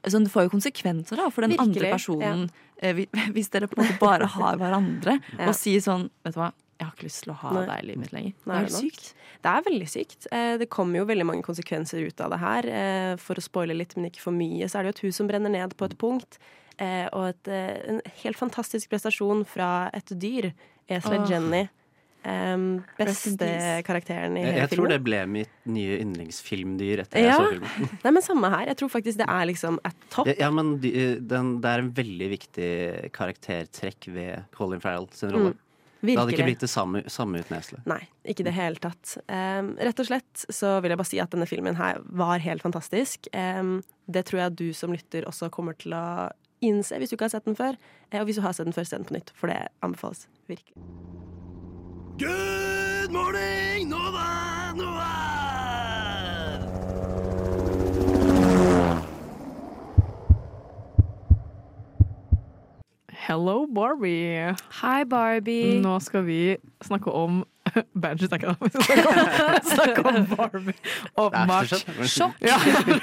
sånn, Det får jo konsekvenser da for den Virkelig, andre personen, Ja. *laughs* hvis dere på en måte bare har hverandre Ja. og sier sånn Vet du hva, jeg har ikke lyst til å ha Nei. deg i livet mitt lenger. Nei, det er helt sykt. Det er veldig sykt. Eh, Det kommer jo veldig mange konsekvenser ut av det her. Eh, For å spoile litt, men ikke for mye, så er det jo et hus som brenner ned på et punkt. eh, Og et, eh, en helt fantastisk prestasjon fra et dyr. Esla Åh. Jenny. Um, beste karakteren i Jeg, hele jeg tror det ble mitt nye yndlingsfilmdyr etter jeg Ja. så filmen. *laughs* Nei, men samme her. Jeg tror faktisk det er liksom et topp. Ja, ja, men den, det er en veldig viktig karaktertrekk ved Colin Farrell sin rolle. Mm, det hadde ikke blitt det samme, samme uten Esle. Nei, ikke i det hele tatt. Um, rett og slett så vil jeg bare si at denne filmen her var helt fantastisk. Um, det tror jeg du som lytter også kommer til å innse hvis du ikke har sett den før. Eh, Og hvis du har sett den før, se den på nytt, for det anbefales virkelig. Good morning, Nova, Nova! Hello, Barbie. Hi, Barbie. Nå skal vi snakke om *laughs* Banjo snakker om. *laughs* Vi snakke om, Barbie og. Åpenbart. Sjokk. Ja.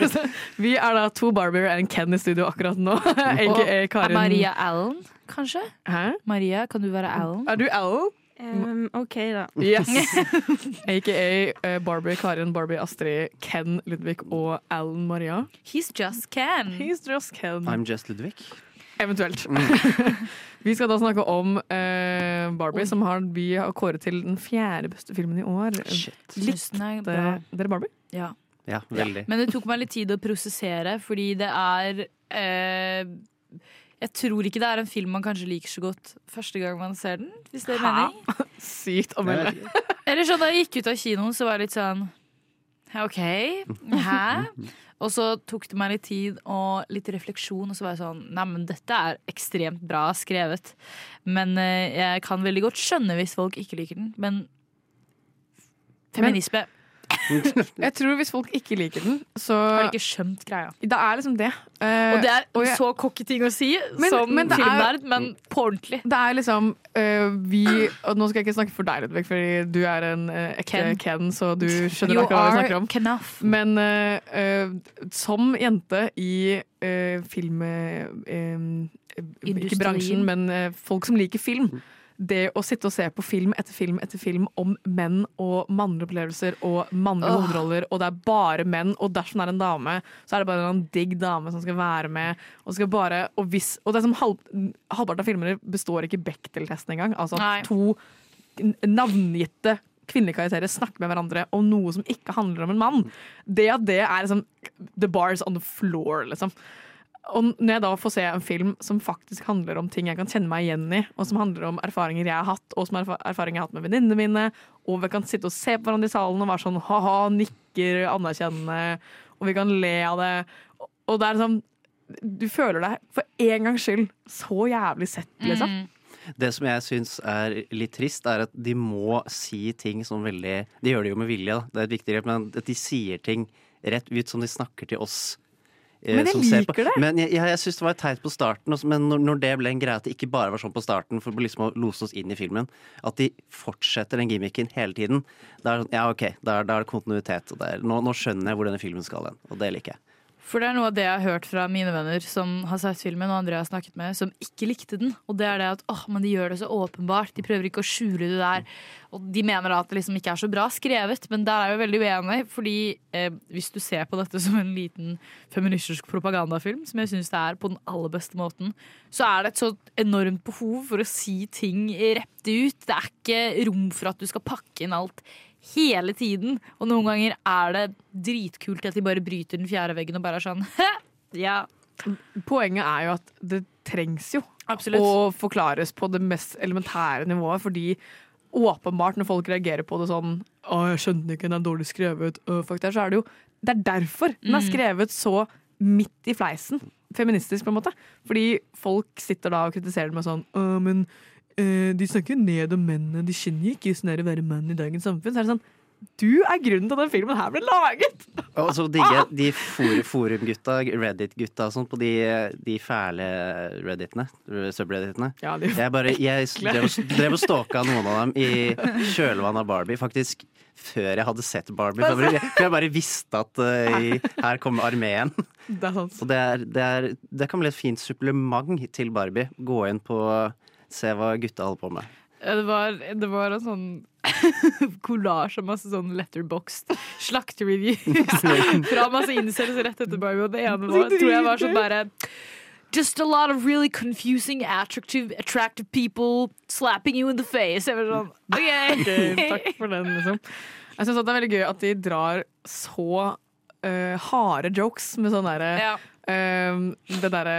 *laughs* Vi er da to Barbier og en Ken i studio akkurat nå. AKA Og Karin. Maria Allen, kanskje? Hæ? Maria, kan du være Allen? Er du Ellen? OK, da. Yes. *laughs* AKA eh, Barbie Karin, Barbie Astrid, Ken Ludvig og Alan Maria. He's just Ken. He's just Ken. I'm just Ludvig. Eventuelt. *laughs* vi skal da snakke om uh, Barbie, som har, vi har kåret til den fjerde beste filmen i år. Shit. Likte dere Barbie? Ja. Ja, veldig. Men det tok meg litt tid å prosessere, fordi det er eh, Jeg tror ikke det er en film man kanskje liker så godt første gang man ser den. Hvis det er Hæ? mening. *laughs* Sykt å melde. Eller sånn da jeg gikk ut av kinoen, så var jeg litt sånn OK. Hæ? *laughs* Og så tok det meg litt tid og litt refleksjon, og så var jeg sånn Nei, men dette er ekstremt bra skrevet. Men eh, jeg kan veldig godt skjønne hvis folk ikke liker den. Men feminisme *laughs* Jeg tror hvis folk ikke liker den, så har de ikke skjønt greia. Det er liksom det. Uh, Og det er og jeg- så cocky ting å si Men- som men er- filmnerd, men på ordentlig. Det er liksom uh, Vi Og nå skal jeg ikke snakke for deg, Ludvig, fordi du er en ekte Ken. Ken. så du skjønner You akkurat hva vi snakker om. Knaff. Men som jente i uh, film Ikke bransjen, men folk som liker film. Det å sitte og se på film etter film etter film om menn og mannlige opplevelser og mannlige hovedroller, og det er bare menn, og dersom det er en dame, så er det bare en digg dame som skal være med. Og, skal bare, og, hvis, og det er som halv, halvparten av filmer består ikke Bechdel-testen engang. Altså Nei. to navngitte kvinnelige karakterer snakker med hverandre om noe som ikke handler om en mann. Det at det er liksom The bars on the floor, liksom. Og når jeg da får se en film som faktisk handler om ting jeg kan kjenne meg igjen i, og som handler om erfaringer jeg har hatt, og som er erfaringer jeg har hatt med venninnene mine, og vi kan sitte og se på hverandre i salen og være sånn ha-ha, nikker anerkjennende, og vi kan le av det. Og- det er liksom Du føler deg for en gangs skyld så jævlig sett, liksom. Mm. Det som jeg syns er litt trist, er at de må si ting som veldig De gjør det jo med vilje, da. det er et viktig grep, men at de sier ting rett ut som de snakker til oss. Eh, Men jeg liker det. Men jeg, jeg, jeg syns det var teit på starten, men når, når det ble en greie at det ikke bare var sånn på starten, for liksom å lose oss inn i filmen, at de fortsetter den gimmicken hele tiden, da er det sånn, ja ok, da er, da er det kontinuitet. Er, nå, nå skjønner jeg hvor denne filmen skal hen, og det liker jeg. For det er noe av det jeg har hørt fra mine venner som har sett filmen, og andre jeg har snakket med, som ikke likte den. Og det er det at åh, men de gjør det så åpenbart. De prøver ikke å skjule det der. Og de mener da at det liksom ikke er så bra skrevet, men der er jeg jo veldig uenig. Fordi eh, hvis du ser på dette som en liten feministisk propagandafilm, som jeg syns det er på den aller beste måten, så er det et så enormt behov for å si ting rett ut. Det er ikke rom for at du skal pakke inn alt hele tiden. Og noen ganger er det dritkult at de bare bryter den fjerde veggen og bare er sånn *laughs* Ja. Poenget er jo at det trengs jo Absolutt. å forklares på det mest elementære nivået, fordi åpenbart når folk reagerer på det sånn Å, jeg skjønte ikke, den er dårlig skrevet. Øh, fuck det, så er det jo Det er derfor den er Mm. skrevet så midt i fleisen. Feministisk, på en måte. Fordi folk sitter da og kritiserer den med sånn Å, men eh, de snakker jo ned om mennene, de åssen det er å være mann i dagens samfunn. Så er det sånn Du er grunnen til at den filmen her ble laget! Og så digger jeg de for, forumgutta, Reddit-gutta og sånn, på de, de fæle redditene, subredditene. Ja, jeg bare, jeg drev, drev og stalka noen av dem i kjølvannet av Barbie, faktisk før jeg hadde sett Barbie. For jeg, bare- jeg bare visste at uh, her kommer armeen. Det det, er, det, er, det kan bli et fint supplement til Barbie. Gå inn på Se hva gutta holder på med. Ja, Det var, det var en sånn *laughs* kollasj av masse sånn letterboxed slaktereviews *laughs* fra masse incels rett etter Barbie, og det ene var, tror jeg var sånn bare Just a lot of really confusing, attractive, attractive people slapping you in the face. Jeg var sånn, okay. *laughs* okay takk for den, liksom. Jeg syns det er veldig gøy at de drar så uh, harde jokes med sånn derre eh, Det derre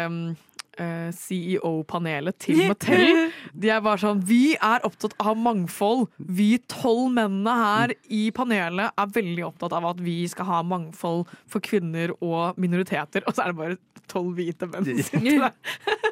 eh, CEO-panelet til Mattel. *laughs* De er bare sånn Vi er opptatt av mangfold. Vi tolv mennene her i panelet er veldig opptatt av at vi skal ha mangfold for kvinner og minoriteter. Og så er det bare tolv hvite menn som sitter der.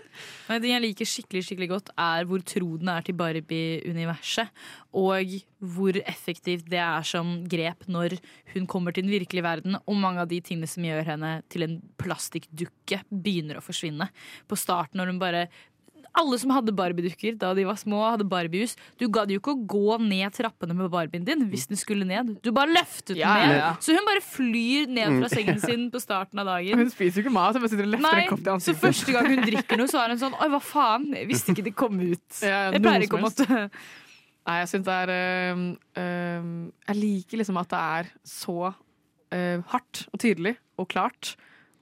Det jeg liker skikkelig skikkelig godt, er hvor tro den er til Barbie-universet. Og hvor effektivt det er som grep når hun kommer til den virkelige verden, og mange av de tingene som gjør henne til en plastikkdukke, begynner å forsvinne. På starten når hun bare alle som hadde Barbie-dukker da de var små, hadde Barbiehus. Du gadd jo ikke å gå ned trappene med Barbien din hvis den skulle ned. Du bare løftet den ned. ja, ja. Så hun bare flyr ned fra sengen sin på starten av dagen. *laughs* Hun spiser jo ikke mat, hun bare sitter og løfter Nei, en kopp til så første gang hun drikker noe, så er hun sånn Oi, hva faen? Jeg visste ikke det kom ut. Ja, Jeg pleier ikke å måtte Nei, jeg syns det er um, um, Jeg liker liksom at det er så uh, hardt og tydelig og klart.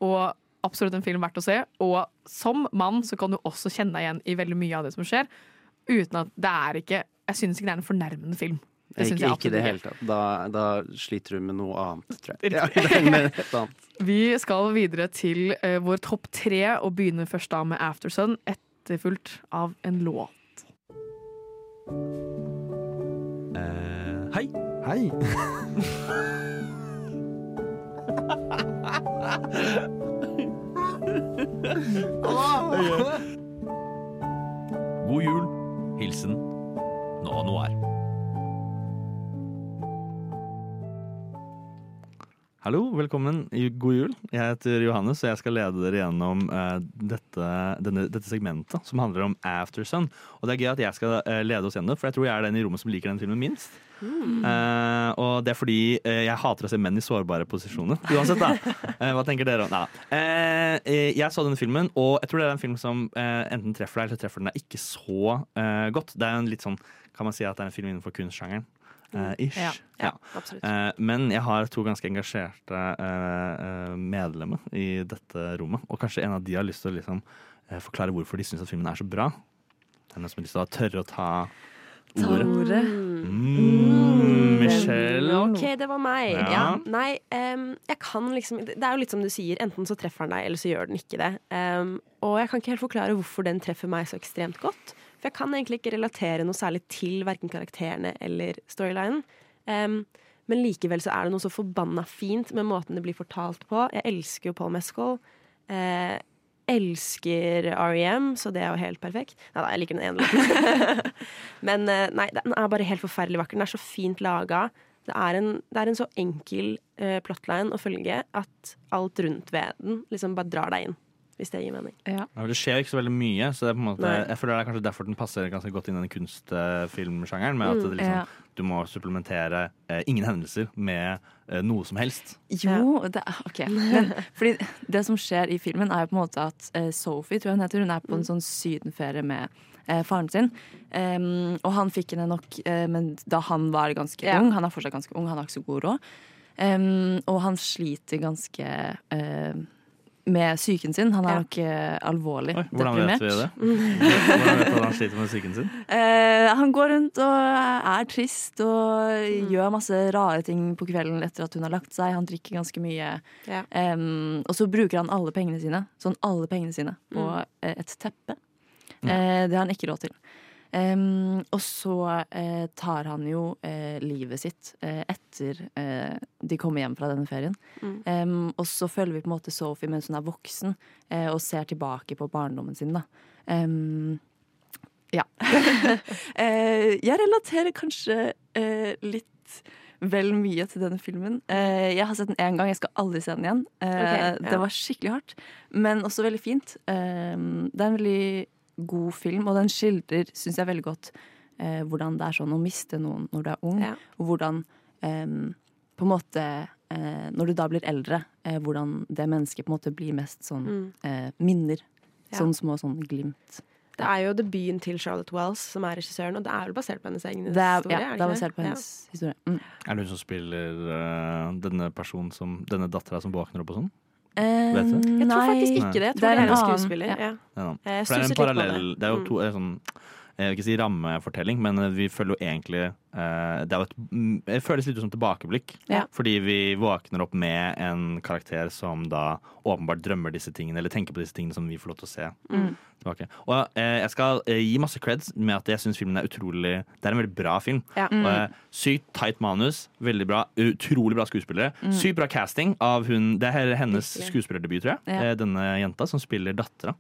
Og absolutt en film verdt å se. Og som mann så kan du også kjenne deg igjen i veldig mye av det som skjer. Uten at det er ikke Jeg syns ikke det er en fornærmende film. Det Ikke, ikke i det hele tatt. Da, da sliter du med noe annet, tror jeg. *laughs* Ja. Vi skal videre til uh, vår topp tre, og begynner først da med Aftersun, etterfulgt av en låt. Eh, hei. Hei. *laughs* God jul. Hilsen Nova Noir. Hallo, velkommen. God jul. Jeg heter Johannes, og jeg skal lede dere gjennom uh, dette, denne, dette segmentet som handler om Aftersun. Og det er gøy at jeg skal uh, lede oss gjennom det, for jeg tror jeg er den i rommet som liker den filmen minst. Eh, og det er fordi jeg hater å se menn i sårbare posisjoner. Uansett, da. *laughs* Hva tenker dere om jeg så denne filmen, og jeg tror det er en film som enten treffer deg, eller treffer den deg ikke så godt. Det er en litt sånn, kan man si at det er en film innenfor kunstsjangeren. Eh, ish. Ja, ja, Ja. Eh, men jeg har to ganske engasjerte eh, medlemmer i dette rommet. Og kanskje en av de har lyst til å liksom, forklare hvorfor de syns filmen er så bra. Det er noen som har lyst til å tørre å ta ordet. Mm, Michelle. Ok, det var meg. Ja. Ja. Nei, um, jeg kan liksom Det er jo litt som du sier, enten så treffer den deg, eller så gjør den ikke det. Um, og jeg kan ikke helt forklare hvorfor den treffer meg så ekstremt godt. For jeg kan egentlig ikke relatere noe særlig til verken karakterene eller storylinen. Um, men likevel så er det noe så forbanna fint med måten det blir fortalt på. Jeg elsker jo Paul Mescal. Eh, elsker REM, så det er jo helt perfekt. Nei da, jeg liker den ene låten. *laughs* Men eh, nei, den er bare helt forferdelig vakker. Den er så fint laga. Det er en, det er en så enkel eh, plotline å følge at alt rundt ved den liksom bare drar deg inn. Hvis det gir mening. Ja, det skjer jo ikke så veldig mye, så det er på en måte, jeg føler det er kanskje derfor den passer ganske godt inn i den kunstfilmsjangeren. Med at Mm, det liksom, ja. du må supplementere eh, ingen hendelser med eh, noe som helst. Jo, det er OK. Men, fordi det som skjer i filmen, er jo på en måte at eh, Sophie, tror jeg hun heter, hun er på en sånn sydenferie med eh, faren sin. Um, og han fikk henne nok eh, men da han var ganske Ja. ung. Han er fortsatt ganske ung, han har ikke så god råd. Um, og han sliter ganske eh, med psyken sin. Han er nok eh, alvorlig Hvordan vet deprimert. vi det? *laughs* Hvordan vet du at han sliter med psyken sin? Eh, han går rundt og er trist og Mm. gjør masse rare ting på kvelden etter at hun har lagt seg. Han drikker ganske mye. Ja. Em, og så bruker han alle pengene sine Sånn alle pengene sine på Mm. eh, et teppe. Eh, det har han ikke råd til. Em, og så uh, tar han jo uh, livet sitt uh, etter de kommer hjem fra denne ferien. Mm. Um, og så følger vi på en måte Sophie mens hun er voksen, og ser tilbake på barndommen sin. da. Um, ja. *laughs* jeg relaterer kanskje litt vel mye til denne filmen. Jeg har sett den én gang, jeg skal aldri se den igjen. Eh, Ok, ja. Det var skikkelig hardt, men også veldig fint. Det er en veldig god film, og den skildrer, syns jeg, veldig godt eh, hvordan det er sånn å miste noen når du er ung, Ja. og hvordan eh, på en måte eh, Når du da blir eldre, eh, hvordan det mennesket på en måte blir mest sånn Mm. eh, minner. Ja. Sånn små sånn glimt. Det er jo debuten til Charlotte Wells som er regissøren, og det er vel basert på hennes egen er, historie? ja, er det er basert på Ja. hennes historie. Mm. Er det hun som spiller uh, denne personen som Denne dattera som våkner opp og sånn? Eh, Vet du? Jeg tror faktisk ikke det. Jeg tror det er en annen, skuespiller. ja. Ja. Det er en parallell det. Er jo Mm. to er sånn jeg vil ikke si rammefortelling, men vi følger jo egentlig eh, Det er et, mm, det føles litt ut som tilbakeblikk. Ja. Fordi vi våkner opp med en karakter som da åpenbart drømmer disse tingene, eller tenker på disse tingene som vi får lov til å se Mm. tilbake. Og eh, jeg skal eh, gi masse creds med at jeg syns filmen er utrolig Det er en veldig bra film. Ja. Mm. Eh, sykt tight manus, veldig bra, utrolig bra skuespillere. Mm. Sykt bra casting av hun Det er hennes skuespillerdebut, tror jeg. Ja. Eh, Denne jenta som spiller dattera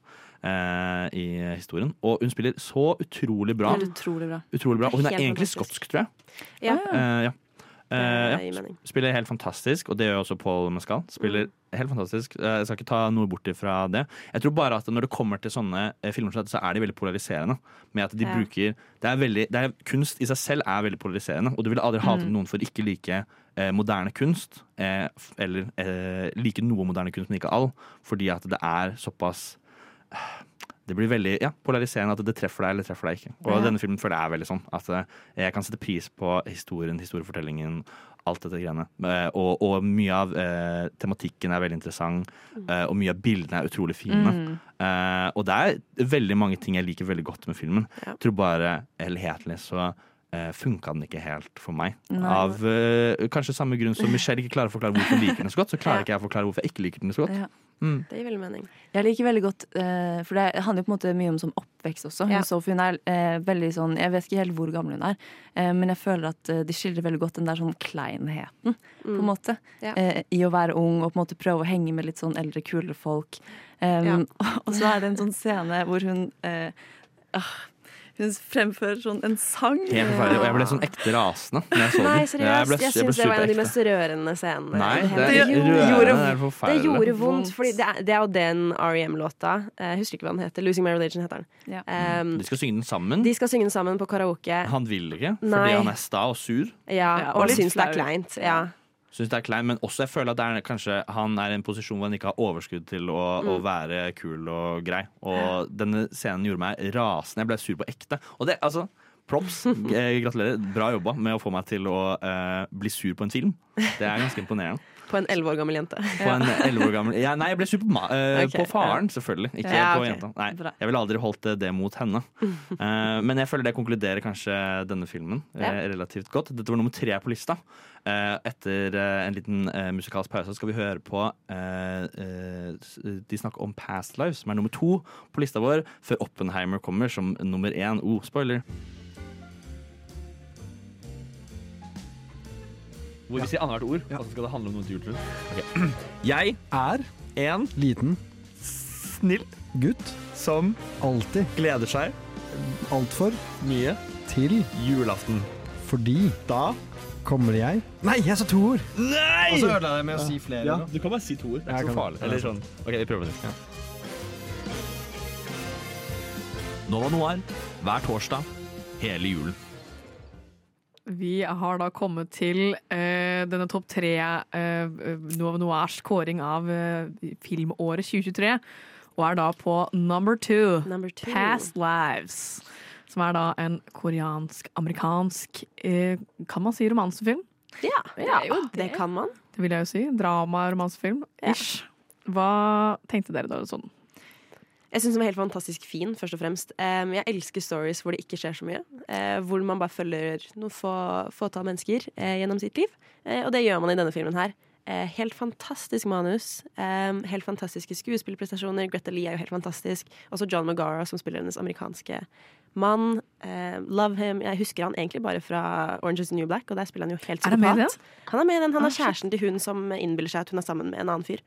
eh, i historien. Og hun spiller så utrolig bra. Utrolig bra. Utrolig bra. Og hun er Helt egentlig fantastisk. skotsk, tror jeg. Ja. Eh, ja. Eh, ja. Spiller helt fantastisk, og det gjør også Paul Mescal. Spiller helt fantastisk. Eh, Jeg skal ikke ta noe bort ifra det. Jeg tror bare at når det kommer til sånne eh, filmer, så er de veldig polariserende. Med at de Ja. bruker det er veldig, det er, Kunst i seg selv er veldig polariserende, og du vil aldri Mm. noen for ikke like eh, moderne kunst. Eh, eller eh, like noe moderne kunst, men ikke all. Fordi at det er såpass det blir veldig ja, polariserende at det treffer deg eller treffer deg ikke. Og Ja. denne filmen føler jeg er veldig sånn. At eh, jeg kan sette pris på historien, historiefortellingen, alt dette greiene. Eh, og, og mye av eh, tematikken er veldig interessant, eh, og mye av bildene er utrolig fine. Mm. Eh, og det er veldig mange ting jeg liker veldig godt med filmen. Ja. Jeg tror bare helhetlig så funka den ikke helt for meg. Nei. Av uh, kanskje samme grunn som Michelle ikke klarer å forklare hvorfor hun liker den så godt, så klarer Ja. ikke jeg å forklare hvorfor jeg ikke liker den så godt. Ja. Mm. Det gir veldig mening. Jeg liker veldig godt, uh, for det handler jo på en måte mye om sånn oppvekst også. Ja. Sophie hun er uh, veldig sånn, Jeg vet ikke helt hvor gammel hun er, eh, men jeg føler at eh, de skildrer veldig godt den der sånn kleinheten, på en Mm. måte. Ja. Eh, I å være ung og på en måte prøve å henge med litt sånn eldre, kulere folk. Um, Ja. *laughs* Og så er det en sånn scene hvor hun Uh, hun fremfører sånn en sang. Helt forferdelig. Og jeg ble sånn ekte rasende jeg så. Nei, Jeg seriøst. ble- Jeg jeg syns det var en av de mest rørende scenene. Nei, det, det gjorde, det er det gjorde vondt, Vondt. fordi det er, det er jo den R.E.M.-låta. Jeg husker ikke hva den heter. 'Losing My Religion' heter den. Ja. Um, De skal synge den sammen. de skal synge den sammen på karaoke. Han vil ikke, fordi Nei. han er sta og sur. Ja, Ja, og og syns det er kleint. Ja. Syns det er klein, men også jeg føler at det er kanskje han er i en posisjon hvor han ikke har overskudd til å, å være kul og grei. Og denne scenen gjorde meg rasende. Jeg ble sur på ekte. Og det, altså Props. *laughs* Eh, Gratulerer. Bra jobba med å få meg til å uh, bli sur på en film. Det er ganske imponerende. På en elleve år gammel jente. På en 11 år gammel ja, Nei, jeg ble sur på, ma eh, *laughs* Ok, på faren, selvfølgelig. Ikke Ja, på okay. jenta. Nei, Bra. jeg ville aldri holdt det, det mot henne. Uh, *laughs* men jeg føler det konkluderer kanskje denne filmen eh, Ja. relativt godt. Dette var nummer tre på lista. Eh, etter eh, en liten eh, musikalsk pause skal vi høre på eh, eh, De snakker om Past Lives, som er nummer to på lista vår, før Oppenheimer kommer som nummer én. Oh, spoiler. Hvor vi sier annethvert ord, og så skal det handle om noe til juletrull. Okay. Jeg Er en liten snill gutt som alltid gleder seg altfor mye til julaften. fordi Da kommer jeg Nei, jeg sa to ord! Nei! Og så ødela jeg med å si flere. Ja. Du kan bare si to ord. Det er Jeg ikke så farlig. Eller er sånn. OK, vi prøver det. Nova Noir hver torsdag hele julen. Vi har da kommet til uh, denne topp tre uh, Nova Noirs kåring av uh, filmåret 2023, og er da på number two, Number two. Past Lives. Som er da en koreansk-amerikansk uh, Kan man si romansefilm? Ja, Det er jo det kan man. Det vil jeg jo si. Drama-romansefilm. Ja. Ish. Hva tenkte dere da? Sånn? Jeg syns den var helt fantastisk fin, først og fremst. Um, jeg elsker stories hvor det ikke skjer så mye. Uh, hvor man bare følger noen få, fåtall mennesker uh, gjennom sitt liv. Uh, og det gjør man i denne filmen her. Eh, helt fantastisk manus. em, helt fantastiske skuespillprestasjoner. Greta Lee er jo helt fantastisk. Også John Magara, som spiller hennes amerikanske mann. Eh, love him. Jeg husker han egentlig bare fra Orange is the New Black, og der spiller han jo helt psykopat. Han er med i den. Han Ah, er kjæresten til hun som innbiller seg at hun er sammen med en annen fyr.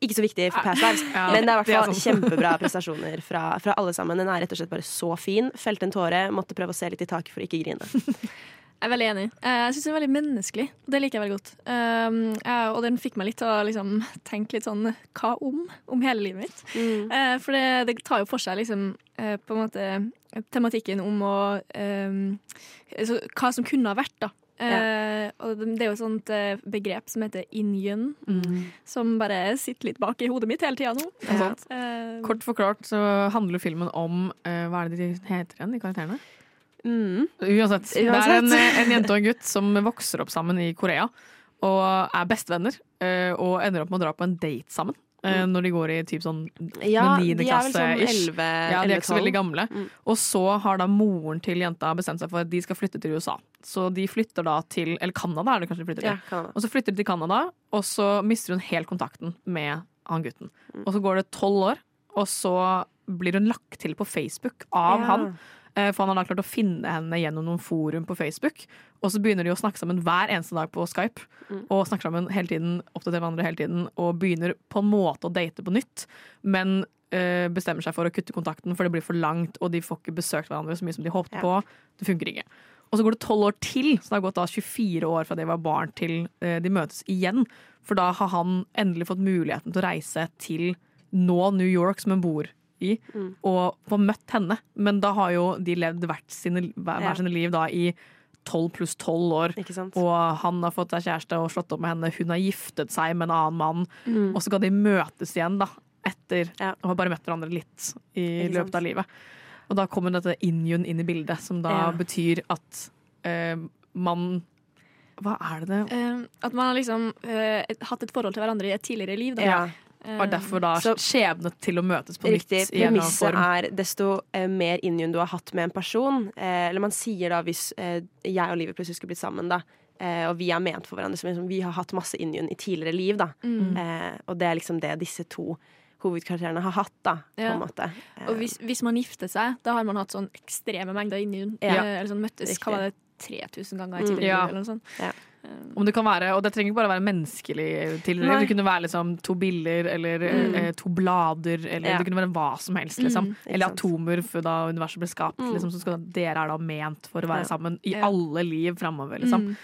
Ikke så viktig for Past Lives, Ja, men det er i er hvert fall *laughs* kjempebra prestasjoner fra, fra alle sammen. Den er rett og slett bare så fin. Felte en tåre, måtte prøve å se litt i taket for å ikke grine. *laughs* Jeg er veldig enig. Eh, Jeg syns den er veldig menneskelig. og Det liker jeg veldig godt. Um, ja, og den fikk meg litt til å liksom, tenke litt sånn hva om? Om hele livet mitt. Mm. Eh, for det, det tar jo for seg liksom eh, på en måte tematikken om å um, altså, Hva som kunne ha vært, da. Eh, og det er jo et sånt uh, begrep som heter injun, Mm. som bare sitter litt bak i hodet mitt hele tida nå. Ja. Uh. Kort forklart så handler filmen om Hva er det de heter igjen, de karakterene? Uansett. Det er en, en jente og en gutt som vokser opp sammen i Korea. Og er bestevenner. eh, Og ender opp med å dra på en date sammen. Mm. Når de går i typ sånn Ja, niende de vel sånn klasse-ish. 11, Ja, de er ikke så veldig gamle. Mm. Og så har da moren til jenta bestemt seg for at de skal flytte til USA. Så de flytter da til Eller Canada er det kanskje de flytter til. Ja, Og så flytter de til Canada, og så mister hun helt kontakten med han gutten. Og så går det tolv år, og så blir hun lagt til på Facebook av Ja. han. Eh, For han har da klart å finne henne gjennom noen forum på Facebook. Og så begynner de å snakke sammen hver eneste dag på Skype. Og snakker sammen hele tiden, oppdaterer hverandre hele tiden. Og begynner på en måte å date på nytt. Men øh, bestemmer seg for å kutte kontakten, for det blir for langt, og de får ikke besøkt hverandre så mye som de håpet Ja. på. Det funker ikke. Og så går det tolv år til, så det har gått da 24 år fra de var barn til øh, de møtes igjen. For da har han endelig fått muligheten til å reise til nå New York, som hun bor i, og få møtt henne. Men da har jo de levd hvert sine, hver, Ja. sine liv da i 12 pluss 12 år. Og han har fått seg kjæreste og slått opp med henne. Hun har giftet seg med en annen mann. Mm. Og så skal de møtes igjen da, etter å ha bare møtt hverandre litt i Ikke løpet sant. av livet. Og da kommer dette injun inn i bildet, som da Ja. betyr at eh, man Hva er det det Eh, at man har liksom eh, hatt et forhold til hverandre i et tidligere liv. Da. Ja. Og derfor da Så- skjebnet til å møtes på Riktig. nytt i en eller annen Premisset er desto eh, mer injun du har hatt med en person. Eh, eller man sier da hvis eh, jeg og Livet plutselig skulle blitt sammen, da. Eh, og vi er ment for hverandre. Så liksom, vi har hatt masse injun i tidligere liv, da. Mm. Eh, og det er liksom det disse to hovedkarakterene har hatt, da. På en måte. Og hvis, hvis man gifter seg, da har man hatt sånn ekstreme mengder injun. Ja. Eller sånn møttes Riktig. hva var det, 3000 ganger i Mm. tidligere Ja. liv, eller noe sånt. Om det kan være, og det trenger ikke bare være menneskelig tilhørighet. Det kunne være liksom to biller eller Mm. eh, to blader, eller Ja. det kunne være hva som helst. Liksom. Mm, eller atomer da universet ble skapt. Mm. Liksom, skal, dere er da ment for å være Ja. sammen i Ja. alle liv framover. Liksom. Mm.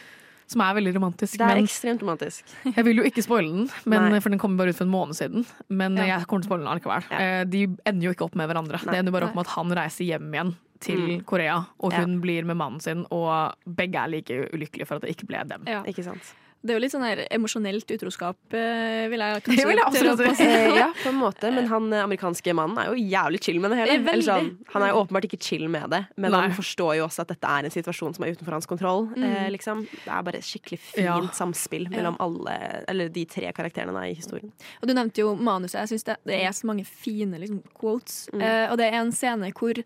Som er veldig romantisk. Det er ekstremt romantisk. *laughs* jeg vil jo ikke spoile den, men, for den kom bare ut for en måned siden. Men jeg kommer til å spoile den allikevel. Eh, De ender jo ikke opp med hverandre. Nei. Det ender bare opp med at han reiser hjem igjen til Mm. Korea, og Ja. hun blir med mannen sin, og begge er like ulykkelige for at det ikke ble dem. Ja. Ikke sant. Det er jo litt sånn her emosjonelt utroskap, eh, vil jeg kanskje *laughs* vil jeg. Eh, ja, på en *laughs* måte. Men han eh, amerikanske mannen er jo jævlig chill med det hele. Det er sånn, han er jo åpenbart ikke chill med det, men Nei. han forstår jo også at dette er en situasjon som er utenfor hans kontroll. Mm. Eh, liksom. Det er bare et skikkelig fint Ja. samspill mellom alle, eller de tre karakterene da, i historien. Og du nevnte jo manuset. Jeg synes det, det er så mange fine liksom, quotes. Mm. Eh, og det er en scene hvor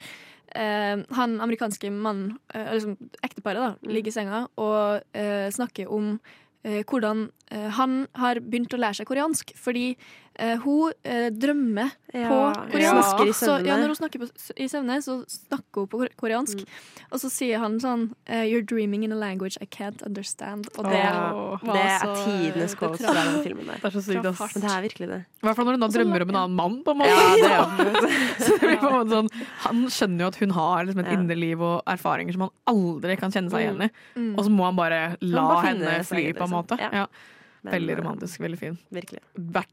eh, han amerikanske mannen, eh, liksom ekteparet, da, Mm. ligger i senga og eh, snakker om eh, hvordan eh, han har begynt å lære seg koreansk. Fordi eh, hun uh, drømmer Ja, på koreansk. Ja. Så, ja, når hun snakker på, i søvne, så snakker hun på koreansk. Mm. Og så sier han sånn uh, You're dreaming in a language I can't understand. Og det, oh, var det er tidenes det fra den filmen der. Det er så sykt, ass. Men det er virkelig det. I hvert fall når hun da drømmer om en annen mann, på en måte. Ja, *laughs* det er *laughs* så det blir på en måte sånn, han skjønner jo at hun har liksom et Ja. indre liv og erfaringer som han aldri kan kjenne seg igjen i. Mm. Og så må han bare la bare henne fly, på en liksom. måte. Ja. Men, Veldig eh, romantisk, veldig fin. Virkelig.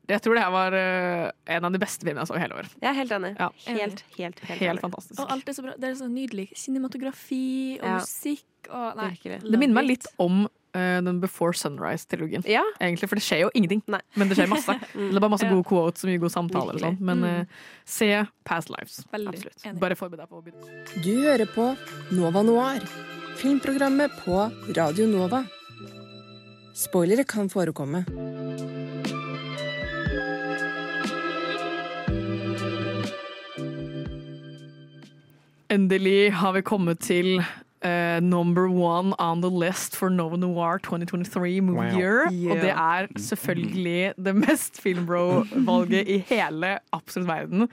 Jeg tror det her var eh, en av de beste filmene jeg så i hele år. Jeg er helt enig. Ja. Helt, helt, helt, Helt fantastisk. Og alt er så bra. Det er så nydelig cinematografi og Ja. musikk og Nei. Virkelig. Det minner meg litt om eh, den Before Sunrise-trilogien. Ja. Egentlig, For det skjer jo ingenting, Nei. men det skjer masse. *laughs* Det er bare masse gode quotes og mye god samtale. sånn. Men Mm. eh, se Past Lives. Veldig Absolutt. enig. Bare forbered deg på å begynne. Du hører på Nova Noir, filmprogrammet på Radio Nova. Spoilere kan forekomme. Endelig har vi kommet til uh, number one on the list for Nova Noir 2023 Movie Wow. Year. Yeah. Og det er selvfølgelig det mest filmbro-valget i hele absolutt verden.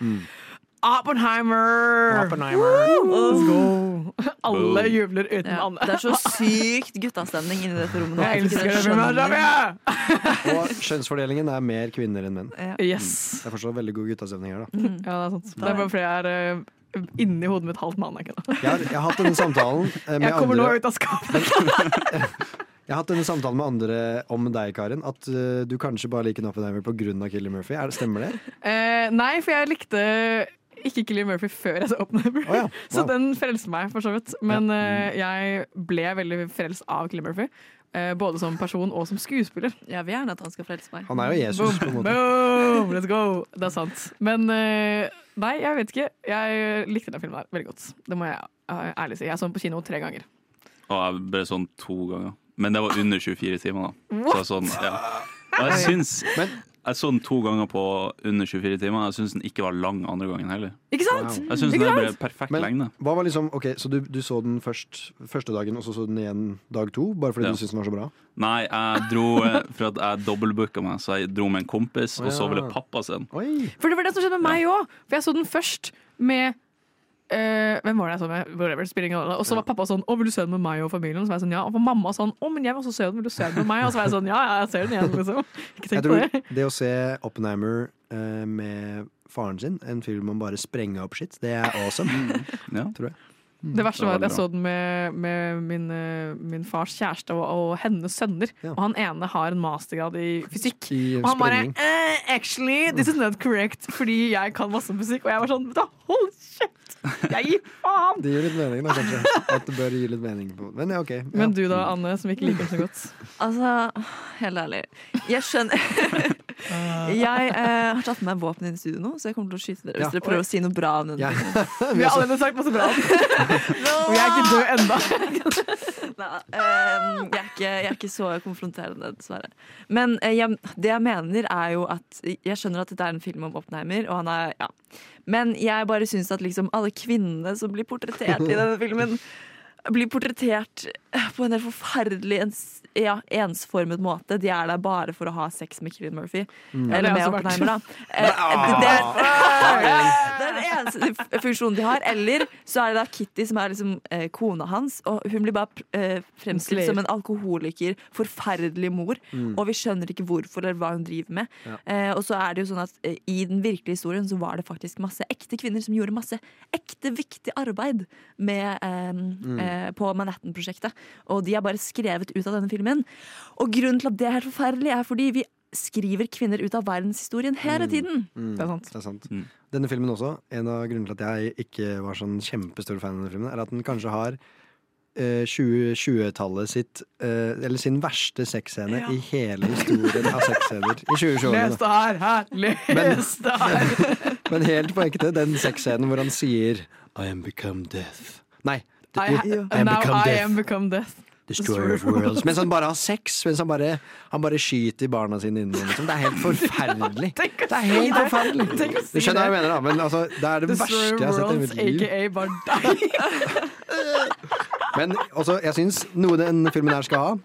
Oppenheimer! Let's go! *laughs* Alle jubler uten Ja, Anne. det er så *laughs* sykt guttastemning inni dette rommet nå. Jeg elsker det det. Og kjønnsfordelingen er mer kvinner enn menn. Ja. Yes. Det er fortsatt veldig god guttastemning her, da. Ja, det er sant. Det er bare fordi jeg er eh, inni hodet mitt halvt mann. ikke da? Jeg har, jeg har hatt denne samtalen eh, med Jeg kommer nå ut av skapet. *laughs* Jeg har hatt denne samtalen med andre om deg, Karin. At uh, du kanskje bare liker Oppenheimer pga. Killian Murphy. Er det, stemmer det? Uh, nei, for jeg likte ikke Killian Murphy før jeg så Oppenheimer. oh, ja, *laughs* Så den frelste meg, for så vidt. Men uh, jeg ble veldig frelst av Killian Murphy. eh, både som person og som skuespiller. Jeg vil gjerne at han skal frelse meg. Han er jo Jesus, på en måte. Boom! Let's go! *laughs* Det er sant. Men eh, nei, jeg vet ikke. Jeg likte den filmen der veldig godt. Det må jeg ærlig si. Jeg så den på kino tre ganger. Og jeg ble sånn to ganger. Men det var under 24 timer, da. Så What? Så sånn, ja. Og jeg syns Jeg så den to ganger på under 24 timer. Jeg syns den ikke var lang andre gangen heller. Ikke sant? Jeg synes den ble perfekt Men lengde. hva var liksom, ok, Så du, du så den først første dagen, og så så den igjen dag to? Bare fordi Ja. du syntes den var så bra? Nei, jeg dro eh, for at jeg dobbeltbooka meg, så jeg dro med en kompis, Å, og så ja. ville pappa se den. For det var det som skjedde med meg òg. For jeg så den først med eh, hvem var det jeg så med? Whatever, spiller ingen rolle. Og så var pappa sånn 'Å, vil du se den med meg og familien?' Så var jeg sånn, ja. Og mamma sånn 'Å, men jeg vil også se den. Vil du se den med meg?' Og så var jeg sånn 'Ja, ja, jeg ser den igjen', liksom. *laughs* Ikke Jeg tenk på tror det. det å se Oppenheimer uh, med faren sin, en film om bare sprenge opp shit, det er awesome. Ja, Tror jeg. Det verste var at jeg så den med, med min, eh, min fars kjæreste og, og hennes sønner. Og han ene har en mastergrad i fysikk. I og han bare eh, Actually, this is not correct, fordi jeg kan masse musikk. Og jeg var sånn da, Hold kjeft! Jeg gir faen! *laughs* Det gir litt mening, da, kanskje. At det bør gi litt mening på Men ja, OK. Ja. Men du da, Anne, som ikke liker den så godt. Altså, helt ærlig. Jeg skjønner *laughs* Jeg eh, har tatt med meg våpen inn i studio nå, så jeg kommer til å skyte dere hvis Ja. dere prøver å si noe bra om den. Ja. *laughs* Vi har allerede sagt masse bra. *laughs* Og jeg er ikke død ennå. *laughs* Nei, eh, jeg, er ikke, jeg er ikke så konfronterende, dessverre. Men eh, jeg, det jeg mener, er jo at Jeg skjønner at dette er en film om Oppenheimer, og han er ja. Men jeg bare syns at liksom alle kvinnene som blir portrettert i denne filmen, blir portrettert på en helt forferdelig ens, ja, ensformet måte. De er der bare for å ha sex med Killian Murphy. Mm. Eller med. Oppenheimer, da. *laughs* Eh, det, er, *laughs* er den eneste funksjonen de har. Eller så er det da Kitty som er liksom eh, kona hans, og hun blir bare eh, fremstilt som en alkoholiker, forferdelig mor, Mm. og vi skjønner ikke hvorfor eller hva hun driver med. Ja. Eh, og så er det jo sånn at eh, i den virkelige historien så var det faktisk masse ekte kvinner som gjorde masse ekte viktig arbeid med, eh, Mm. eh, på Manhattan-prosjektet. Og de er bare skrevet ut av denne filmen. Og grunnen til at det er helt forferdelig, er fordi vi skriver kvinner ut av verdenshistorien hele tiden. Mm, det er sant. Denne filmen også, en av grunnene til at jeg ikke var sånn kjempestor fan av denne filmen, er at den kanskje har eh, 2020-tallet sitt eh, Eller sin verste sexscene i hele historien av sexscener i 2020-årene. Les det her, her! Les det her! *laughs* Men helt på ekte, den sexscenen hvor han sier I am become death. Nei. I, I am become I death. am become death. Destroyer of worlds. Mens han bare har sex. Mens han bare, han bare skyter barna sine inni liksom. Det er helt forferdelig. *laughs* Det er helt forferdelig. Du skjønner hva jeg mener, da. Men altså, det er det verste jeg har sett i mitt liv. aka bare deg. *laughs* Men også, jeg syns noe den filmen her skal ha,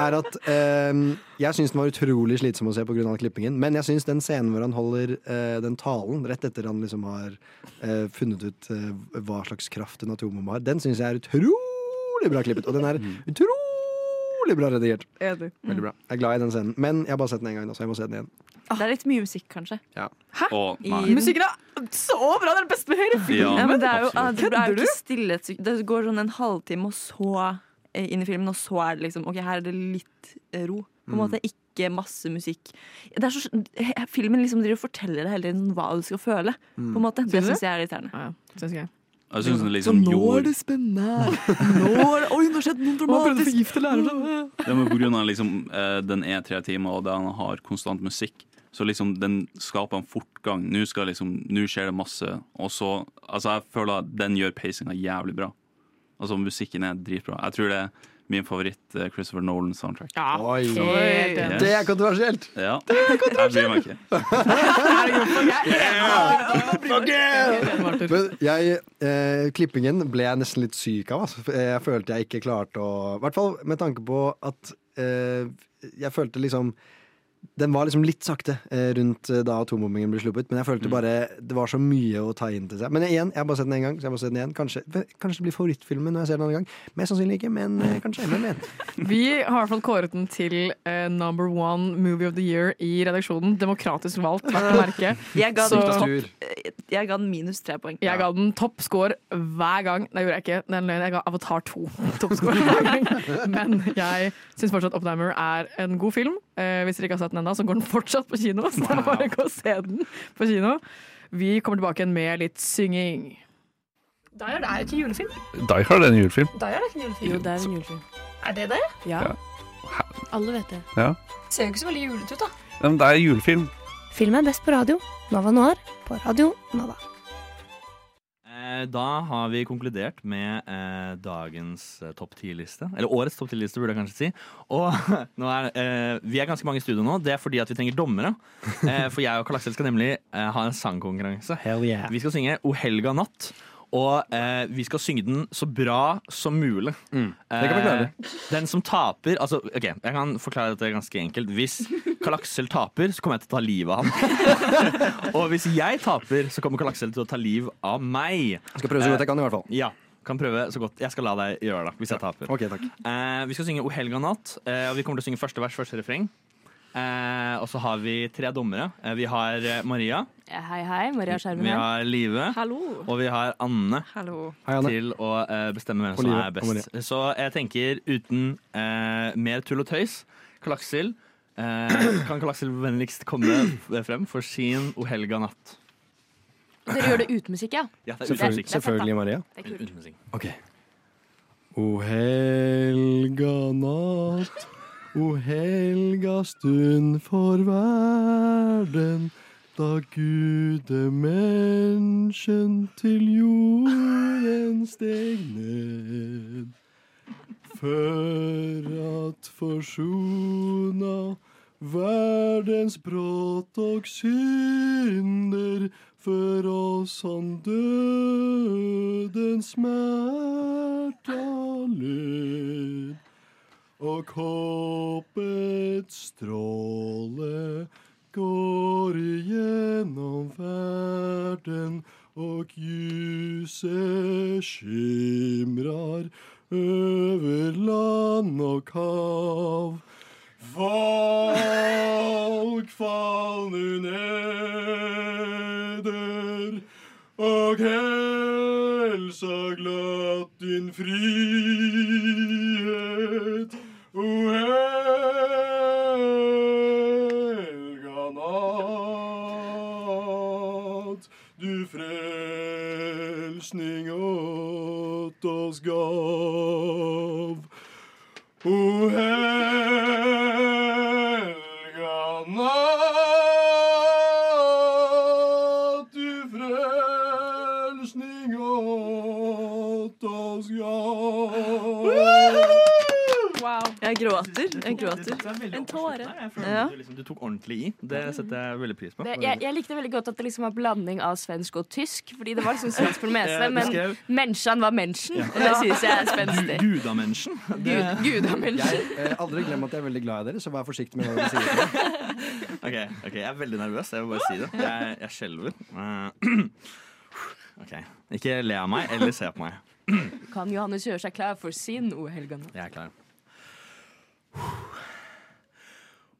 er at eh, Jeg syns den var utrolig slitsom å se pga. klippingen, men jeg syns den scenen hvor han holder eh, den talen rett etter han liksom har eh, funnet ut eh, hva slags kraft en atombombe har, den syns jeg er utrolig bra klippet. Og den er utrolig bra redigert. Enig. Veldig bra. Jeg er glad i den scenen. Men jeg har bare sett den én gang, så jeg må se den igjen. Det er litt mye musikk, kanskje. Ja. Hæ? Å, nei. I- Musikken er så bra! Det er det beste med hele filmen! Ja, men det er jo, absolutt. det er jo Kødder du? ikke stille et sekund. Det går sånn en halvtime, og så eh, inn i filmen, og så er det liksom OK, her er det litt eh, ro. På en Mm. måte ikke masse musikk. Det er så, he- filmen liksom driver og forteller deg hele tiden hva du skal føle. Mm. På en måte. Det Synes du? syns jeg er irriterende. Ja, synes jeg. Jeg syns den Så liksom nå er det spennende! Nå er det, oi, nå skjedde noe dramatisk! Det var på grunn av liksom, den er tre timer, og den har konstant musikk. Så liksom den skaper en fortgang. Nå skal liksom, nå skjer det masse. Og så Altså, jeg føler at den gjør pacinga jævlig bra. Altså, musikken er dritbra. Jeg tror det er min favoritt eh, Christopher Nolan-soundtrack. Oi. Yes. Det er kontroversielt! Ja. Jeg bryr meg ikke. *laughs* Men jeg, eh, klippingen ble jeg nesten litt syk av. Altså. Jeg følte jeg ikke klarte å I hvert fall med tanke på at eh, jeg følte liksom den var liksom litt sakte eh, rundt eh, da atombombingen ble sluppet, men jeg følte bare det var så mye å ta inn til seg. Men igjen, jeg har bare sett den én gang, så jeg må se den igjen. Kanskje, kanskje det blir favorittfilmen når jeg ser den en annen gang. Mest sannsynlig ikke, men eh, kanskje. Vet? *laughs* Vi har i hvert fall kåret den til eh, number one movie of the year i redaksjonen. Demokratisk valgt, verdt å merke. *laughs* Jeg ga, Så- topp, jeg ga den minus tre poeng. Jeg ga den topp score hver gang. Nei, gjorde jeg ikke. Den løgn. Jeg ga Avatar 2 *laughs* topp score hver gang. Men jeg syns fortsatt Oppenheimer er en god film. Eh, hvis dere ikke har sett den ennå, så går den fortsatt på kino. *laughs* Så det er bare å gå og se den på kino. Vi kommer tilbake igjen med litt synging. Die Hard er jo ikke julefilm. Die Hard er en julefilm. Die Hard er ikke en julefilm. Jo, det er en julefilm. Er det det? Ja. Ja. Alle vet det. Ja. Ser jo ikke så veldig julete ut, da. Men det er julefilm. Film er best på radio. Nova Noir på Radio Nova. Eh, Da har vi konkludert med eh, dagens eh, topp ti-liste. Eller årets topp ti-liste, burde jeg kanskje si. Og *laughs* nå er, eh, vi er ganske mange i studio nå. Det er fordi at vi trenger dommere. Eh, for jeg og Karl Aksel skal nemlig eh, ha en sangkonkurranse. Vi skal synge O helga natt. Og eh, vi skal synge den så bra som mulig. Mm. det kan vi klare. Eh, den som taper altså, ok, Jeg kan forklare dette ganske enkelt. Hvis Karl Aksel taper, så kommer jeg til å ta livet av han. *laughs* og hvis jeg taper, så kommer Karl Aksel til å ta liv av meg. Jeg skal prøve så godt jeg kan, i hvert fall. Ja, kan prøve så godt. Jeg skal la deg gjøre det, hvis jeg taper. Ok, takk. Eh, vi skal synge O helga natt, eh, og vi kommer til å synge første vers, første refreng. Eh, og så har vi tre dommere. Eh, vi har eh, Maria. Hei, hei. Maria Skjermen Vi har Live. Hallo. Og vi har Anne. Hallo. Hei, Anne. Til å eh, bestemme hvem som er best. Så jeg tenker uten eh, mer tull og tøys Klaksel eh, *clears throat* kan Klaksel vennligst komme frem for sin O helga natt? Dere gjør det uten musikk, ja? Ja, det er Selvfølgelig, musikk. Det selvfølgelig. Maria. Det er kult. Uten musikk. Ok. O helga natt, o helga stund for verden, da gudemennesken til jorden steg ned. For at forsona verdens brott og synder, for oss han dødens smerta led. Og håpets stråle går igjennom verden, og lyset skimrar over land og hav. Folk fall nu neder og helsa glatt din frihet. O helga natt, du frelsning åt oss gav. O helga gråter. Jeg gråter. En tåre. Ja. du, liksom, du tok ordentlig i. Det setter jeg veldig pris på. Det, jeg, jeg likte veldig godt at det liksom var blanding av svensk og tysk. Fordi det var liksom svensk for det meste, men menneskene var menschen, Og det synes jeg er spenstig. Gudamenschen. Gudamennesken. Gud. Jeg, eh, aldri glem at jeg er veldig glad i dere, så vær forsiktig med hva dere sier. *laughs* Ok, ok, jeg er veldig nervøs. Jeg vil bare si det. Jeg, jeg skjelver. Eh, *clears throat* ok, Ikke le av meg, eller se på meg. Kan Johannes gjøre seg klar for sin O helga natt? Jeg er klar.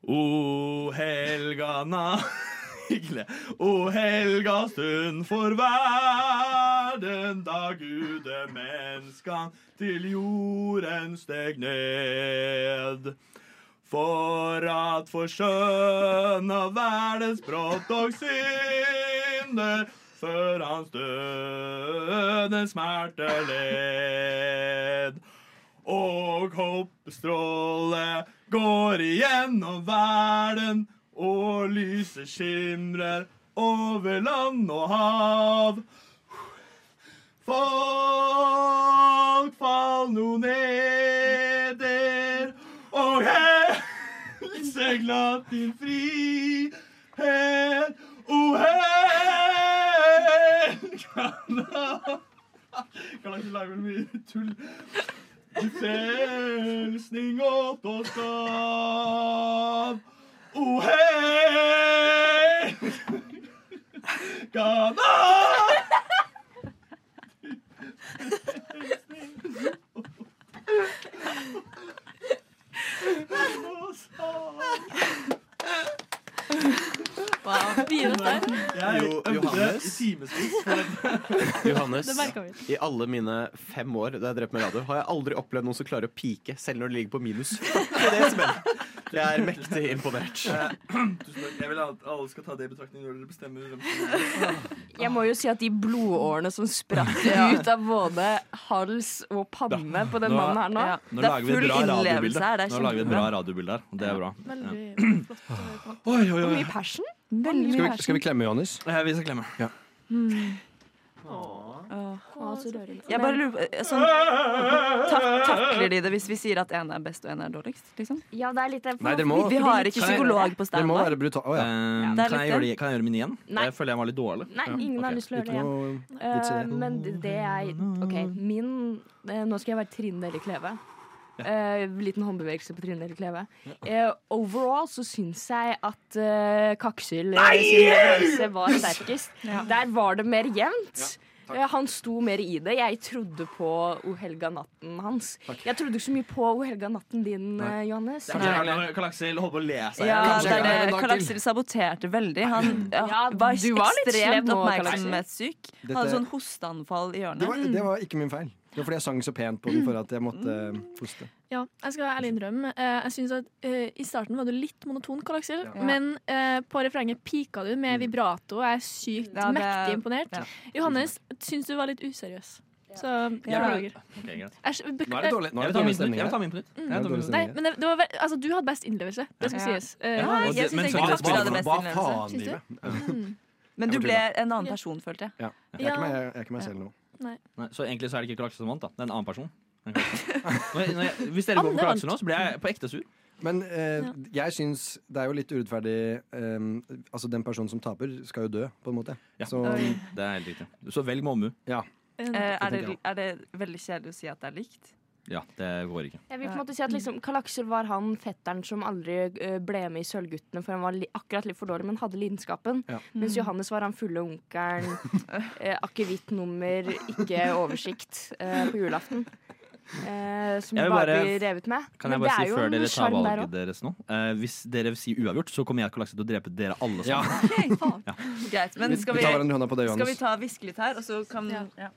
O helga natt *laughs* O helga stund for verden, da gudemenneskan til jorden steg ned. For at forskjønna verdens brott og synder, før hans døde smerte led. Og håpstråle går igjennom verden, og lyset skimrer over land og hav. Folk fall nå neder, og helse glatt din frihet. O helg *laughs* Kan da ikke lage mye tull. Frelsning åt oss gav. O helga natt. Wow. Jo, Johannes *laughs* Johannes, Det merket vi. i alle mine fem år da jeg drev med radio, har jeg aldri opplevd noen som klarer å pike, selv når det ligger på minus 40 desibel. Jeg er mektig imponert. *clears throat* Takk. Jeg vil at alle skal ta det i betraktning når dere bestemmer hvem som Jeg må jo si at de blodårene som spratt *laughs* ut av både hals og panne på den mannen her nå Nå Det er full innlevelse her. Er Nå lager vi et bra radiobilde her, og det er bra. Veldig *clears throat* Oi, oi, oi. Og mye passion. Veldig Skal mye vi, skal vi klemme Johannes? Ja, vi skal klemme. Ja. Jeg bare lurer på eh, sånn, tak Takler de det hvis vi sier at en er best og en er dårligst? Liksom? Ja, det er litt Nei, dere må- Vi har ikke Kan jeg- psykolog på Det må standby. være brutalt. Å ja. Eh, Det er kan, litt jeg gjøre det. det, kan jeg gjøre min igjen? Nei. Jeg føler jeg var litt dårlig. Nei, ingen har lyst til å gjøre det igjen. vits i Eh, det. men det jeg OK, min eh, Nå skal jeg være Trine Deli Kleve. Eh, liten håndbevegelse på trynet til Kleve. Uh, overall så syns jeg at uh, Kaksel sin var sterkest. Der var det mer jevnt. Eh, Han sto mer i det. Jeg trodde på O helga natten hans. Jeg trodde ikke så mye på O helga natten din, eh, Johannes. Karl Aksel holder på å le seg Ja, det er. Karl Aksel saboterte veldig. Han ja, Ja, var var ekstremt oppmerksomhetssyk. Dette- Hadde sånn hosteanfall i Det hjørnet. var, det var ikke min feil. Det var fordi jeg sang så pent på den for at jeg måtte puste hoste. Ja, jeg skal ærlig innrømme. Eh, jeg synes at uh, I starten var du litt monoton, Karl Aksel. Ja. Men uh, på refrenget pika du med vibrato. Jeg er sykt Ja, det- mektig imponert. ja. Johannes syns du var litt useriøs. Så Ja. beklager. Jeg, Nå er det dårlig. Nå er det dårlig stemning Jeg vil ta min på nytt. Mm. Jeg. Nei, men det, det var, ve- altså, du hadde best innlevelse. Det skal Ja. sies. Uh, Ja, jeg syns men egentlig Kasper hadde best innlevelse. Syns du? Mm. Men du ble en annen person, følte jeg. Ja. Jeg jeg er ikke meg selv nå. Nei. Nei, så egentlig så er det ikke Karl Aksel som vant, da. Det er en annen person. *laughs* Når jeg, når jeg, hvis dere går på Karl Aksel nå, så blir jeg på ekte sur. Men eh, jeg syns det er jo litt urettferdig eh, Altså, den personen som taper, skal jo dø, på en måte. Ja, Så det er helt riktig. Så velg Mommu. ja. Eh, er, det, er det veldig kjedelig å si at det er likt? Ja, det går ikke. Jeg vil på en måte si at liksom, Karl Aksel var han fetteren som aldri eh, ble med i Sølvguttene, for han var li akkurat litt for dårlig, men hadde lidenskapen. Ja. Mens Johannes var han fulle onkelen, *laughs* eh, akevittnummer, ikke oversikt eh, på julaften. Eh, som bare bare- blir revet med. Kan jeg bare si før dere tar valget deres nå eh, Hvis dere sier uavgjort, så kommer jeg Karl Aksel til å drepe dere alle Ja. *laughs* sammen. Greit, men skal vi vi, vi, skal vi ta hviske litt her, og så kan ja.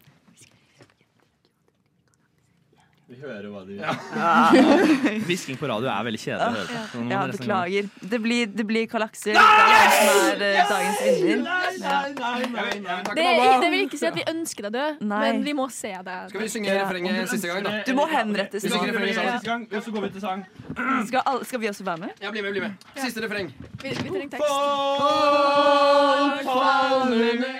Vi hører hva de *laughs* Hvisking på radio er veldig kjedelig å høre på. Så nå må Ja, beklager. Det blir, det blir Karl Aksel. Det er han som Nei, nei, nei, nei. Det, det vil ikke si at vi ønsker deg død, men vi må se deg. Skal vi synge refrenget siste gang, da? Du må henrettes Vi synger refrenget. Siste gang, og så går vi til sang. Skal, alle, skal vi også være med? Ja, bli med, bli med. Siste refreng. Vi, vi trenger tekst. Folk faller nede,